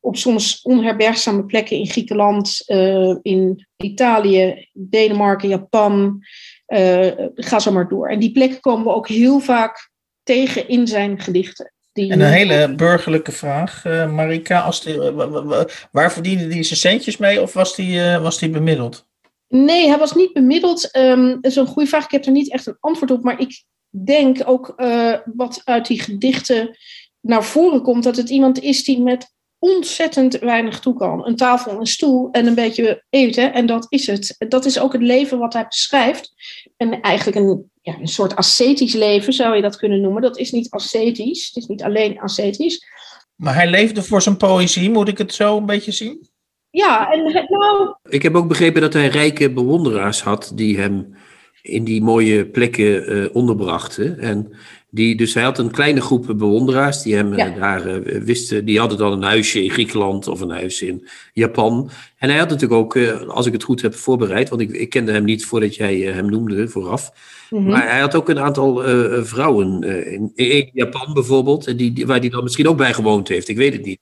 Op soms onherbergzame plekken in Griekenland, eh, in Italië, Denemarken, Japan. eh, ga zo maar door. En die plekken komen we ook heel vaak tegen in zijn gedichten. Die En een hele burgerlijke vraag, eh, Marika. Als die, wa- wa- wa- waar verdiende hij zijn centjes mee of was die, was die bemiddeld? Nee, hij was niet bemiddeld. Ehm, dat is een goede vraag. Ik heb er niet echt een antwoord op. Maar ik denk ook eh, wat uit die gedichten naar voren komt, dat het iemand is die met ontzettend weinig toe kan. Een tafel, een stoel en een beetje eten. En dat is het. Dat is ook het leven wat hij beschrijft. En eigenlijk een, ja, een soort ascetisch leven zou je dat kunnen noemen. Dat is niet ascetisch. Het is niet alleen ascetisch. Maar hij leefde voor zijn poëzie, moet ik het zo een beetje zien? Ja, en het- nou, Ik heb ook begrepen dat hij rijke bewonderaars had die hem in die mooie plekken eh, onderbrachten. En die, dus hij had een kleine groep bewonderaars die hem eh, Ja. daar eh, wisten. Die hadden dan een huisje in Griekenland of een huis in Japan. En hij had natuurlijk ook, als ik het goed heb voorbereid, want ik, ik kende hem niet voordat jij hem noemde vooraf. mhm. Maar hij had ook een aantal vrouwen in, in Japan bijvoorbeeld, en die, die, waar hij dan misschien ook bij gewoond heeft. Ik weet het niet.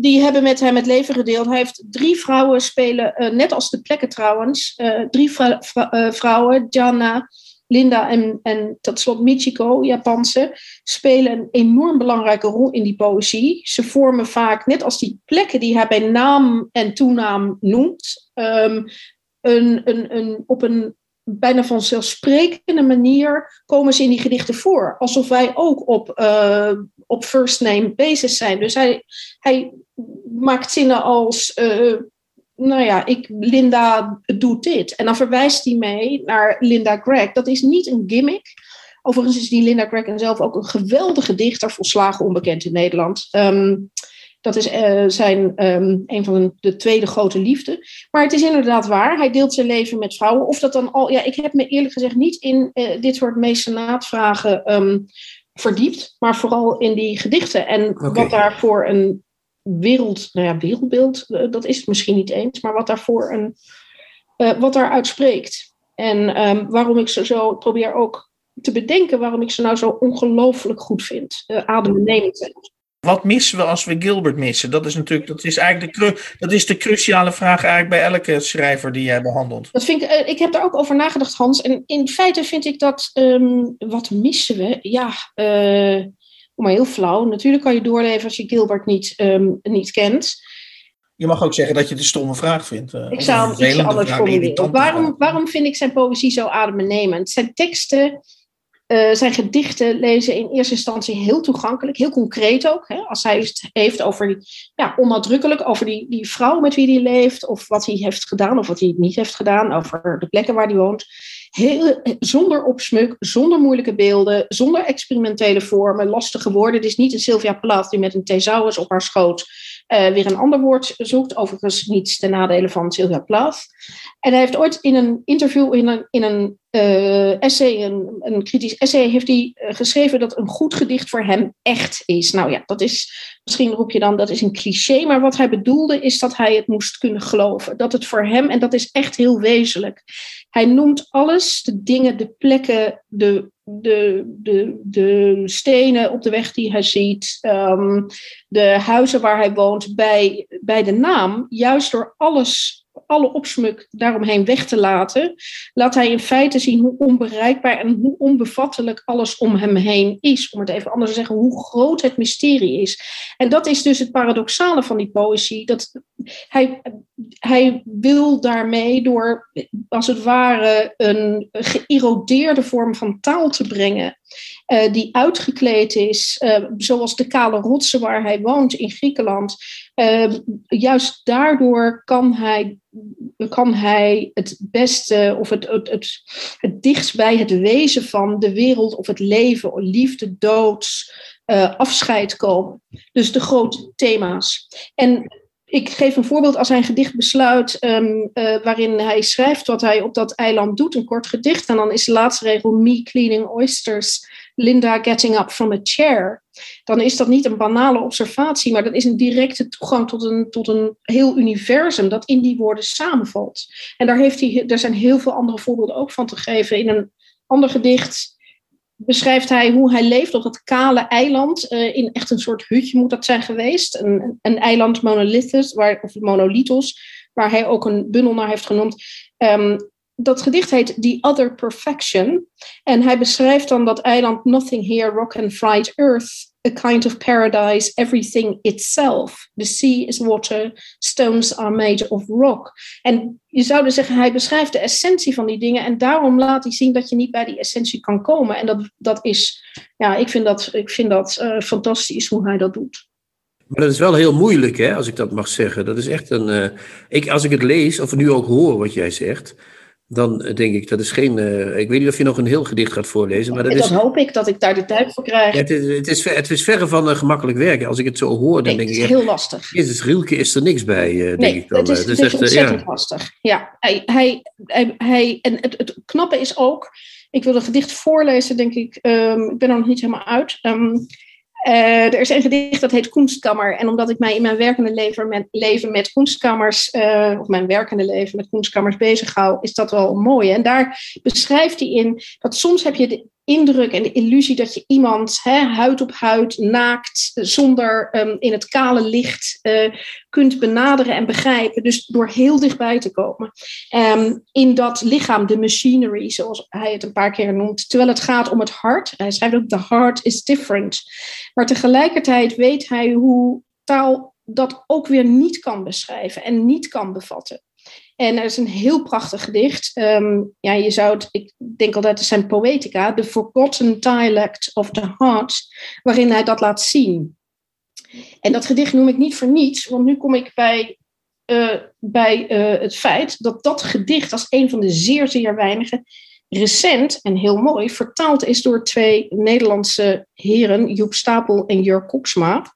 Die hebben met hem het leven gedeeld. Hij heeft drie vrouwen spelen, eh, net als de plekken trouwens. eh, drie vrou- vrou- eh, vrouwen, Jana, Linda en, en tot slot Michiko, Japanse, spelen een enorm belangrijke rol in die poëzie. Ze vormen vaak, net als die plekken die hij bij naam en toenaam noemt, ehm, een, een, een, op een bijna vanzelfsprekende manier komen ze in die gedichten voor. Alsof wij ook op, eh, op first name basis zijn. Dus hij, hij maakt zinnen als. eh, nou ja, ik, Linda doet dit. En dan verwijst hij mee naar Linda Gregg. Dat is niet een gimmick. Overigens is die Linda Gregg zelf ook een geweldige dichter, volslagen onbekend in Nederland. Ehm, dat is uh, zijn um, een van de tweede grote liefde. Maar het is inderdaad waar. Hij deelt zijn leven met vrouwen. Of dat dan al. Ja, ik heb me eerlijk gezegd niet in uh, dit soort mecenaat-vragen um, verdiept. Maar vooral in die gedichten. En okay. wat daar voor een wereld. Nou ja, wereldbeeld. Uh, dat is het misschien niet eens. Maar wat daarvoor een. wat daaruit spreekt. En um, waarom ik zo, zo probeer ook te bedenken waarom ik ze nou zo ongelooflijk goed vind. Uh, adembenemend. Wat missen we als we Gilbert missen? Dat is natuurlijk, dat is eigenlijk de, dat is de cruciale vraag eigenlijk bij elke schrijver die jij behandelt. Dat vind ik, uh, ik heb daar ook over nagedacht, Hans. En in feite vind ik dat, um, wat missen we? Ja, uh, maar heel flauw. Natuurlijk kan je doorleven als je Gilbert niet, um, niet kent. Je mag ook zeggen dat je het een stomme vraag vindt. Uh, ik zou hem iets anders formuleren. Waarom, waarom vind ik zijn poëzie zo adembenemend? Zijn teksten uh, zijn gedichten lezen in eerste instantie heel toegankelijk, heel concreet ook. Hè? Als hij het heeft over, ja, over die, die vrouw met wie hij leeft, of wat hij heeft gedaan of wat hij niet heeft gedaan, over de plekken waar hij woont. Heel, zonder opsmuk, zonder moeilijke beelden, zonder experimentele vormen, lastige woorden. Het is niet een Sylvia Plath die met een thesaurus op haar schoot uh, weer een ander woord zoekt. Overigens niets ten nadele van Sylvia Plath. En hij heeft ooit in een interview, in een, in een uh, essay, een, een, kritisch essay, heeft hij uh, geschreven dat een goed gedicht voor hem echt is. Nou ja, dat is, misschien roep je dan, dat is een cliché, maar wat hij bedoelde is dat hij het moest kunnen geloven. Dat het voor hem, en dat is echt heel wezenlijk. Hij noemt alles, de dingen, de plekken, de, de, de, de stenen op de weg die hij ziet, um, de huizen waar hij woont, bij, bij de naam, juist door alles alle opsmuk daaromheen weg te laten, laat hij in feite zien hoe onbereikbaar en hoe onbevattelijk alles om hem heen is. Om het even anders te zeggen, hoe groot het mysterie is. En dat is dus het paradoxale van die poëzie. Dat hij, hij wil daarmee door, als het ware, een geïrodeerde vorm van taal te brengen. Uh, die uitgekleed is, uh, zoals de kale rotsen waar hij woont in Griekenland. Uh, juist daardoor kan hij, kan hij het beste of het, het, het, dichtst bij het wezen van de wereld of het leven, of liefde, dood, afscheid komen. Dus de grote thema's. En ik geef een voorbeeld als hij een gedicht besluit um, uh, waarin hij schrijft wat hij op dat eiland doet, een kort gedicht. En dan is de laatste regel me cleaning oysters, Linda getting up from a chair. Dan is dat niet een banale observatie, maar dat is een directe toegang tot een, tot een heel universum dat in die woorden samenvalt. En daar, heeft hij, er zijn heel veel andere voorbeelden ook van te geven. In een ander gedicht beschrijft hij hoe hij leeft op dat kale eiland. Uh, in echt een soort hutje moet dat zijn geweest. Een, een eiland monolithos, waar, of monolithos, waar hij ook een bundel naar heeft genoemd. Um, dat gedicht heet The Other Perfection. En hij beschrijft dan dat eiland Nothing Here, Rock and Fried Earth a kind of paradise, everything itself. The sea is water, stones are made of rock. En je zou dus zeggen, hij beschrijft de essentie van die dingen en daarom laat hij zien dat je niet bij die essentie kan komen. En dat, dat is, ja, ik vind dat, ik vind dat uh, fantastisch hoe hij dat doet. Maar dat is wel heel moeilijk, hè, als ik dat mag zeggen. Dat is echt een. Uh, ik, als ik het lees, of nu ook hoor wat jij zegt dan denk ik, dat is geen. Uh, ik weet niet of je nog een heel gedicht gaat voorlezen. Maar dat dan is, hoop ik dat ik daar de tijd voor krijg. Ja, het, is, het, is, het is verre van uh, gemakkelijk werken. Als ik het zo hoor, dan nee, denk ik. Het is heel lastig. Jezus, Rielke is er niks bij, uh, denk nee, ik dan. Het is, het is, echt, ontzettend ja. lastig. Ja, hij, hij, hij, hij en het, het, knappe is ook. Ik wil een gedicht voorlezen, denk ik. Um, ik ben er nog niet helemaal uit. Um, uh, er is een gedicht dat heet Kunstkammer. En omdat ik mij in mijn werkende leven met, leven met kunstkammers, uh, of mijn werkende leven met kunstkammers bezig hou, is dat wel mooi. En daar beschrijft hij in dat soms heb je de indruk en de illusie dat je iemand hè, huid op huid, naakt, zonder um, in het kale licht uh, kunt benaderen en begrijpen. Dus door heel dichtbij te komen. Um, in dat lichaam, de machinery, zoals hij het een paar keer noemt. Terwijl het gaat om het hart. Hij schrijft ook, the heart is different. Maar tegelijkertijd weet hij hoe taal dat ook weer niet kan beschrijven en niet kan bevatten. En er is een heel prachtig gedicht. Um, ja, je zou het, ik denk altijd, het zijn poetica, The Forgotten Dialect of the Heart, waarin hij dat laat zien. En dat gedicht noem ik niet voor niets, want nu kom ik bij uh, bij uh, het feit dat dat gedicht als een van de zeer, zeer weinige recent en heel mooi vertaald is door twee Nederlandse heren, Joep Stapel en Jurk Koksma.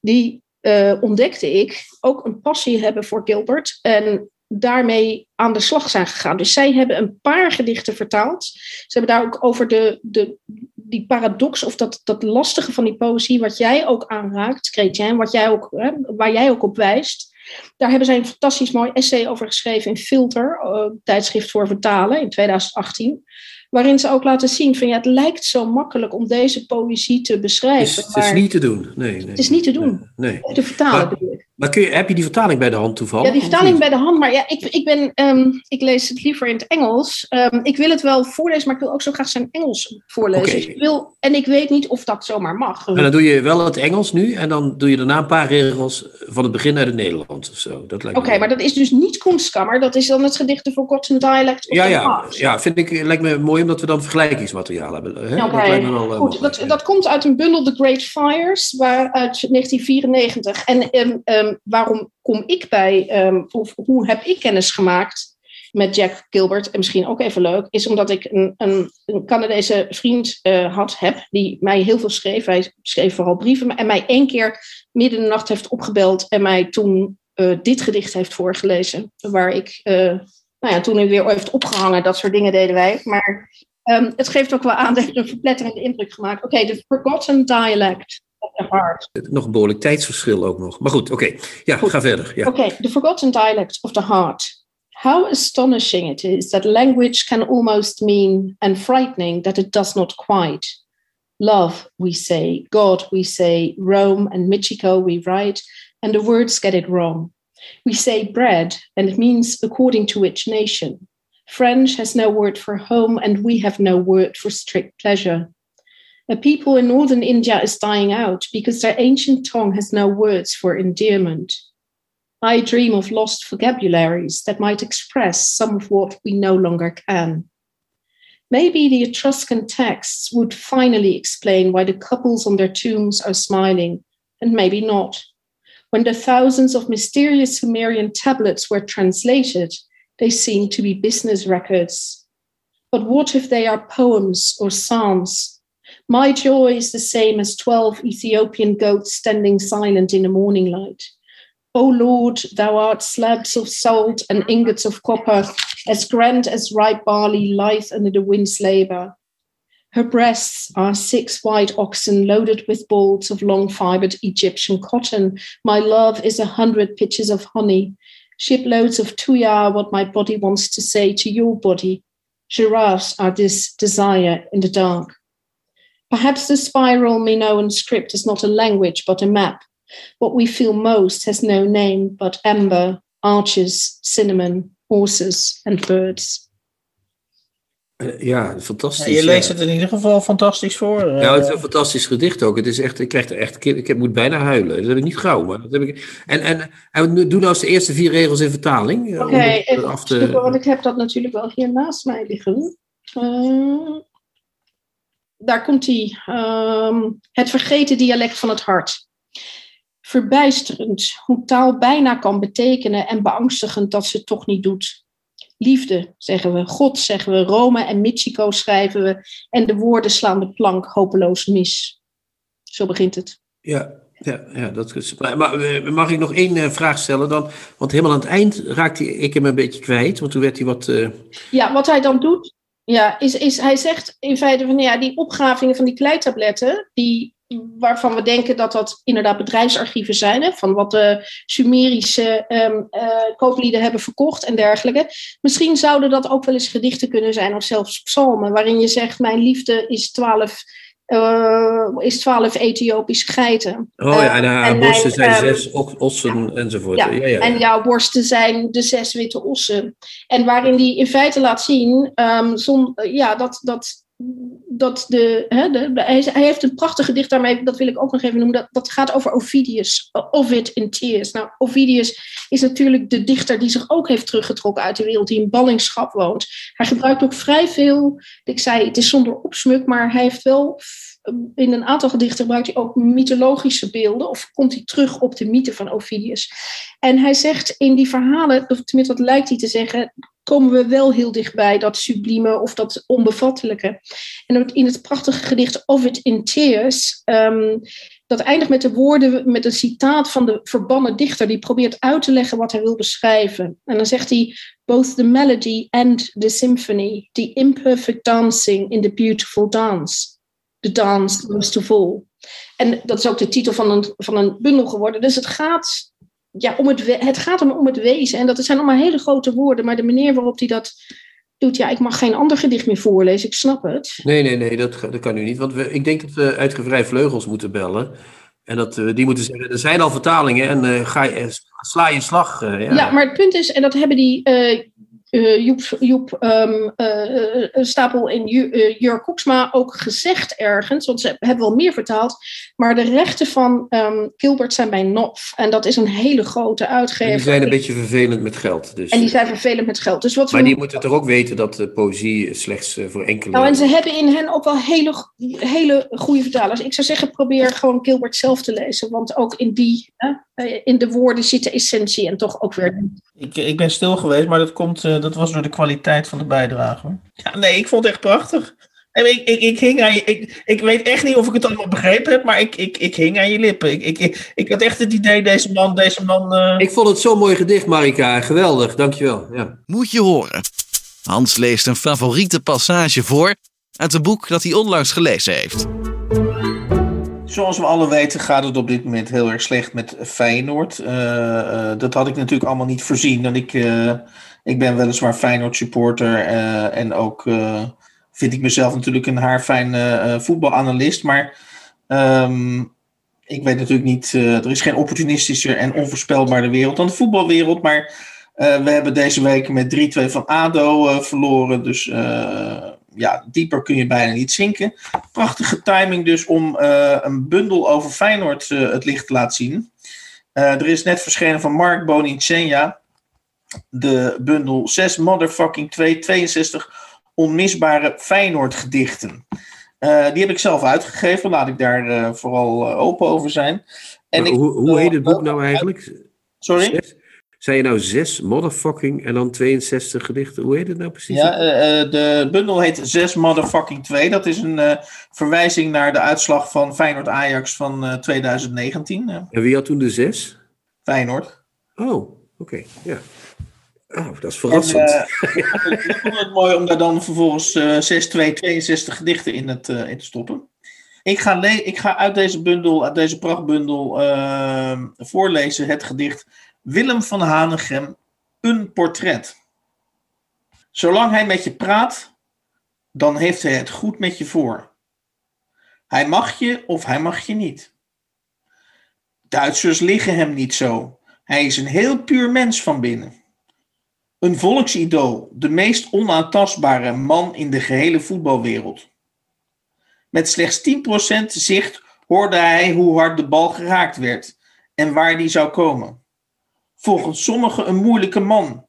Die uh, ontdekte ik ook een passie hebben voor Gilbert en daarmee aan de slag zijn gegaan. Dus zij hebben een paar gedichten vertaald. Ze hebben daar ook over de, de, die paradox of dat, dat lastige van die poëzie, wat jij ook aanraakt, Chrétien, wat jij ook, hè, waar jij ook op wijst. Daar hebben zij een fantastisch mooi essay over geschreven in Filter, uh, tijdschrift voor vertalen in 2018. Waarin ze ook laten zien van ja, het lijkt zo makkelijk om deze poëzie te beschrijven. Het is, het is niet te doen. Nee, nee, het is niet te doen. Nee. Te vertalen maar, maar kun je, heb je die vertaling bij de hand toevallig? Ja, die vertaling bij de hand. Maar ja, ik, ik, ben, um, ik lees het liever in het Engels. Um, ik wil het wel voorlezen, maar ik wil ook zo graag zijn Engels voorlezen. Okay. Dus ik wil, en ik weet niet of dat zomaar mag. En dan doe je wel het Engels nu en dan doe je daarna een paar regels van het begin uit het Nederlands of zo. Oké, okay, maar dat is dus niet Kunstkammer. Dat is dan het gedicht de Forgotten Dialect of ja, ja, ja, vind ik, lijkt me mooi omdat we dan vergelijkingsmateriaal hebben. Hè? Wel, uh, goed. Dat, dat komt uit een bundel The Great Fires waar, uit 1994. En um, um, waarom kom ik bij, um, of hoe heb ik kennis gemaakt met Jack Gilbert, en misschien ook even leuk, is omdat ik een, een, Canadese vriend uh, had, heb, die mij heel veel schreef. Hij schreef vooral brieven en mij één keer midden in de nacht heeft opgebeld en mij toen uh, dit gedicht heeft voorgelezen, waar ik, uh, nou ja, toen hij weer heeft opgehangen, dat soort dingen deden wij. Maar um, het geeft ook wel aan dat je een verpletterende indruk gemaakt. Oké, The Forgotten Dialect. Nog een behoorlijk tijdsverschil ook nog. Maar goed, oké. Okay. Ja, goed. ga verder. Ja. Oké, okay. The Forgotten Dialect of the Heart. How astonishing it is that language can almost mean, and frightening that it does not quite. Love, we say, God, we say, Rome and Michiko, we write, and the words get it wrong. We say bread, and it means according to which nation. French has no word for home, and we have no word for strict pleasure. A people in northern India is dying out because their ancient tongue has no words for endearment. I dream of lost vocabularies that might express some of what we no longer can. Maybe the Etruscan texts would finally explain why the couples on their tombs are smiling, and maybe not. When the thousands of mysterious Sumerian tablets were translated, they seemed to be business records. But what if they are poems or psalms? My joy is the same as 12 Ethiopian goats standing silent in the morning light. O Lord, thou art slabs of salt and ingots of copper, as grand as ripe barley lithe under the wind's labor. Her breasts are six white oxen loaded with balls of long fibered Egyptian cotton. My love is a hundred pitchers of honey. Shiploads of tuya, what my body wants to say to your body. Giraffes are this desire in the dark. Perhaps the spiral Minoan script is not a language but a map. What we feel most has no name but amber, arches, cinnamon, horses and birds. Ja, fantastisch. Ja, je leest het in ieder geval fantastisch voor. Ja, het is een fantastisch gedicht ook. Het is echt, ik krijg er echt, ik moet bijna huilen. Dat heb ik niet gauw, maar dat heb ik. En, en, en doe nou eens de eerste vier regels in vertaling. Oké, okay, te... want ik heb dat natuurlijk wel hier naast mij liggen. Uh, daar komt hij. Um, het vergeten dialect van het hart. Verbijsterend hoe taal bijna kan betekenen en beangstigend dat ze het toch niet doet. Liefde, zeggen we. God, zeggen we. Rome en Michiko schrijven we. En de woorden slaan de plank hopeloos mis. Zo begint het. Ja, ja, ja dat is. Maar mag ik nog één vraag stellen dan? Want helemaal aan het eind raakte ik hem een beetje kwijt. Want toen werd hij wat. Uh... Ja, wat hij dan doet. Ja, is, is hij zegt in feite van ja, die opgravingen van die kleitabletten, die waarvan we denken dat dat inderdaad bedrijfsarchieven zijn, hè, van wat de Sumerische um, uh, kooplieden hebben verkocht en dergelijke. Misschien zouden dat ook wel eens gedichten kunnen zijn, of zelfs psalmen, waarin je zegt: Mijn liefde is twaalf. Uh, is twaalf Ethiopische geiten. Oh ja, en haar borsten zijn uh, zes ossen ja, enzovoort. Ja, ja, ja, en jouw borsten zijn de zes witte ossen. En waarin die in feite laat zien um, zon, ja, dat, dat dat de, hè, hij, hij, heeft een prachtig gedicht daarmee, dat wil ik ook nog even noemen. Dat, dat gaat over Ovidius, Ovid in Tears. Nou, Ovidius is natuurlijk de dichter die zich ook heeft teruggetrokken uit de wereld, die in ballingschap woont. Hij gebruikt ook vrij veel, ik zei het is zonder opsmuk, maar hij heeft wel in een aantal gedichten gebruikt hij ook mythologische beelden, of komt hij terug op de mythe van Ovidius. En hij zegt in die verhalen, of tenminste dat lijkt hij te zeggen, komen we wel heel dichtbij dat sublieme of dat onbevattelijke. En in het prachtige gedicht Ovid in Tears, um, dat eindigt met de woorden, met een citaat van de verbannen dichter, die probeert uit te leggen wat hij wil beschrijven. En dan zegt hij, both the melody and the symphony, the imperfect dancing in the beautiful dance, the dance most of all. En dat is ook de titel van een, van een bundel geworden. Dus het gaat, ja, om het, het gaat om, om het wezen. En dat zijn allemaal hele grote woorden, maar de manier waarop hij dat doet, ja, ik mag geen ander gedicht meer voorlezen, ik snap het. Nee, nee, nee, dat, dat kan u niet. Want we, ik denk dat we uitgevrij vleugels moeten bellen. En dat uh, die moeten zeggen, er zijn al vertalingen en uh, ga je, sla je slag. Uh, ja. ja. maar het punt is, en dat hebben die Joep, Joep um, uh, Stapel en Jur Koeksma ook gezegd ergens, want ze hebben wel meer vertaald, maar de rechten van um, Gilbert zijn bij NOF. En dat is een hele grote uitgever. En die zijn een beetje vervelend met geld. Dus. En die zijn vervelend met geld. Dus wat maar die moeten toch ook weten dat de poëzie slechts voor enkele... Nou, en ze hebben in hen ook wel hele, hele goede vertalers. Ik zou zeggen, probeer gewoon Gilbert zelf te lezen, want ook in die, in de woorden zit de essentie en toch ook weer... Ik, ik ben stil geweest, maar dat komt dat was door de kwaliteit van de bijdrage. Ja, nee, ik vond het echt prachtig. Ik, ik, ik, hing aan je, ik, ik weet echt niet of ik het allemaal begrepen heb, maar ik, ik, ik hing aan je lippen. Ik, ik, ik, ik had echt het idee, deze man, deze man... Uh... Ik vond het zo'n mooi gedicht, Marika. Geweldig, dankjewel. Ja. Moet je horen. Hans leest een favoriete passage voor uit een boek dat hij onlangs gelezen heeft. Zoals we alle weten gaat het op dit moment heel erg slecht met Feyenoord. Uh, uh, dat had ik natuurlijk allemaal niet voorzien. Dat ik ik ben weliswaar Feyenoord supporter en ook vind ik mezelf natuurlijk een haarfijn voetbalanalist. Maar um, ik weet natuurlijk niet, er is geen opportunistischer en onvoorspelbare wereld dan de voetbalwereld. Maar we hebben deze week met 3-2 van ADO verloren. Dus ja, dieper kun je bijna niet zinken. Prachtige timing dus om een bundel over Feyenoord het licht te laten zien. er is net verschenen van Mark Bonincenia de bundel 6 motherfucking 262 onmisbare Feyenoord gedichten. Die heb ik zelf uitgegeven, laat ik daar vooral open over zijn. En ik, hoe, hoe heet het boek nou eigenlijk? Sorry? Zes? Zijn je nou 6 motherfucking en dan 62 gedichten? Hoe heet het nou precies? Ja, de bundel heet 6 motherfucking 2. Dat is een verwijzing naar de uitslag van Feyenoord-Ajax van 2019. En wie had toen de 6? Feyenoord. Oh, oké, okay. ja. Oh, dat is verrassend. En, ik vond het mooi om daar dan vervolgens uh, 6, 2, 62 gedichten in, het, in te stoppen. Ik ga, ik ga uit deze bundel, uit deze prachtbundel, uh, voorlezen het gedicht Willem van Hanegem, een portret. Zolang hij met je praat, dan heeft hij het goed met je voor. Hij mag je of hij mag je niet. Duitsers liggen hem niet zo. Hij is een heel puur mens van binnen. Een volksidool, de meest onaantastbare man in de gehele voetbalwereld. Met slechts 10% zicht hoorde hij hoe hard de bal geraakt werd en waar die zou komen. Volgens sommigen een moeilijke man,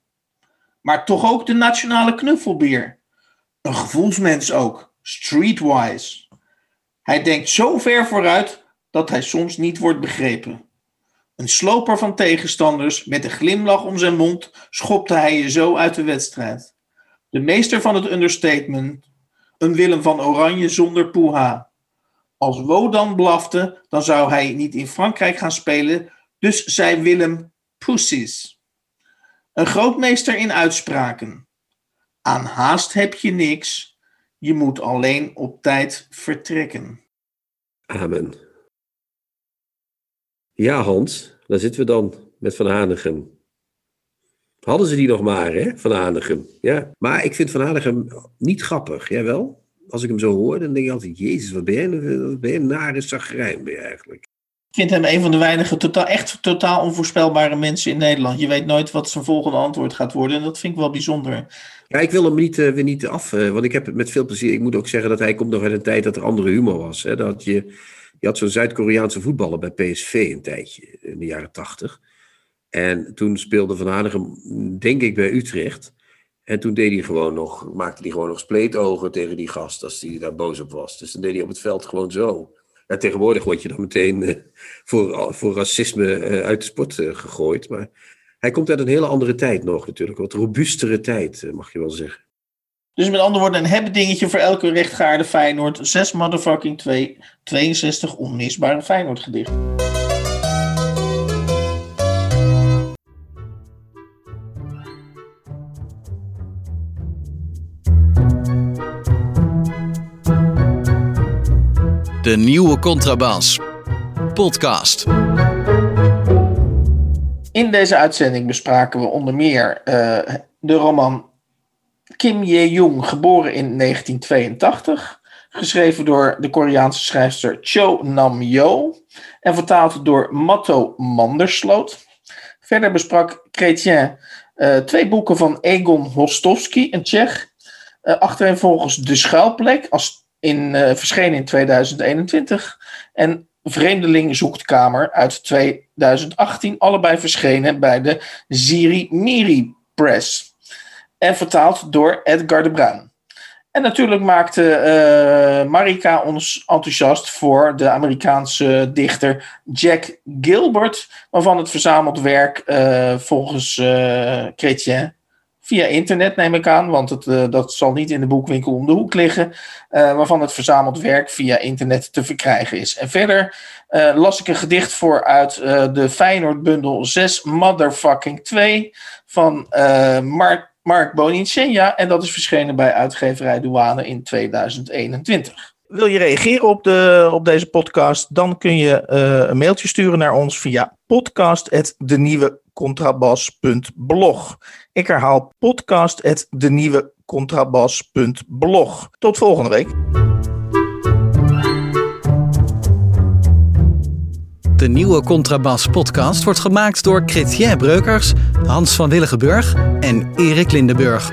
maar toch ook de nationale knuffelbeer. Een gevoelsmens ook, streetwise. Hij denkt zo ver vooruit dat hij soms niet wordt begrepen. Een sloper van tegenstanders, met een glimlach om zijn mond, schopte hij je zo uit de wedstrijd. De meester van het understatement, een Willem van Oranje zonder poeha. Als Wodan blafte, dan zou hij niet in Frankrijk gaan spelen, dus zei Willem pussies. Een grootmeester in uitspraken. Aan haast heb je niks, je moet alleen op tijd vertrekken. Amen. Ja, Hans, daar zitten we dan met Van Hanegem. Hadden ze die nog maar, hè, Van Hanegem. Ja. Maar ik vind Van Hanegem niet grappig. Jij wel? Als ik hem zo hoor, dan denk ik altijd... Jezus, wat ben je, wat ben je nare zagrijn ben je eigenlijk. Vind hem een van de weinige totaal, echt totaal onvoorspelbare mensen in Nederland. Je weet nooit wat zijn volgende antwoord gaat worden. En dat vind ik wel bijzonder. Ja, ik wil hem niet, uh, weer niet af. Uh, want ik heb het met veel plezier... Ik moet ook zeggen dat hij komt nog uit een tijd dat er andere humor was. Hè, dat je je had zo'n Zuid-Koreaanse voetballer bij PSV een tijdje, in de jaren tachtig. En toen speelde Van Hanegem, denk ik, bij Utrecht. En toen deed hij gewoon nog, maakte hij gewoon nog spleetogen tegen die gast als hij daar boos op was. Dus dan deed hij op het veld gewoon zo. Tegenwoordig word je dan meteen uh, voor, voor racisme uh, uit de sport uh, gegooid. Maar hij komt uit een hele andere tijd nog natuurlijk. Wat robuustere tijd, mag je wel zeggen. Dus met andere woorden, een hebben dingetje voor elke rechtgaarde Feyenoord. 6 motherfucking 2, 62 onmisbare Feyenoord gedichten. De nieuwe Contrabas. Podcast. In deze uitzending bespraken we onder meer uh, de roman Kim Ye-jung, geboren in 1982. Geschreven door de Koreaanse schrijfster Cho Nam-yo. En vertaald door Matto Mandersloot. Verder besprak Chrétien uh, twee boeken van Egon Hostovsky, een Tsjech. Uh, achtereenvolgens De Schuilplek, als in, uh, verschenen in 2021. En Vreemdeling zoekt kamer uit 2018. Allebei verschenen bij de Ziri Miri Press. En vertaald door Edgar de Bruin. En natuurlijk maakte uh, Marika ons enthousiast voor de Amerikaanse dichter Jack Gilbert, waarvan het verzameld werk uh, volgens uh, Chrétien via internet neem ik aan, want het, uh, dat zal niet in de boekwinkel om de hoek liggen, uh, waarvan het verzameld werk via internet te verkrijgen is. En verder uh, las ik een gedicht voor uit de Feyenoord bundel 6 Motherfucking 2 van Mark, Mark Bonincenia en dat is verschenen bij uitgeverij Douane in 2021. Wil je reageren op, de, op deze podcast? Dan kun je een mailtje sturen naar ons via podcast.denieuwecontrabas.blog. Ik herhaal podcast.denieuwecontrabas.blog. Tot volgende week. De nieuwe Contrabas podcast wordt gemaakt door Chrétien Breukers, Hans van Willigenburg en Erik Lindenburg.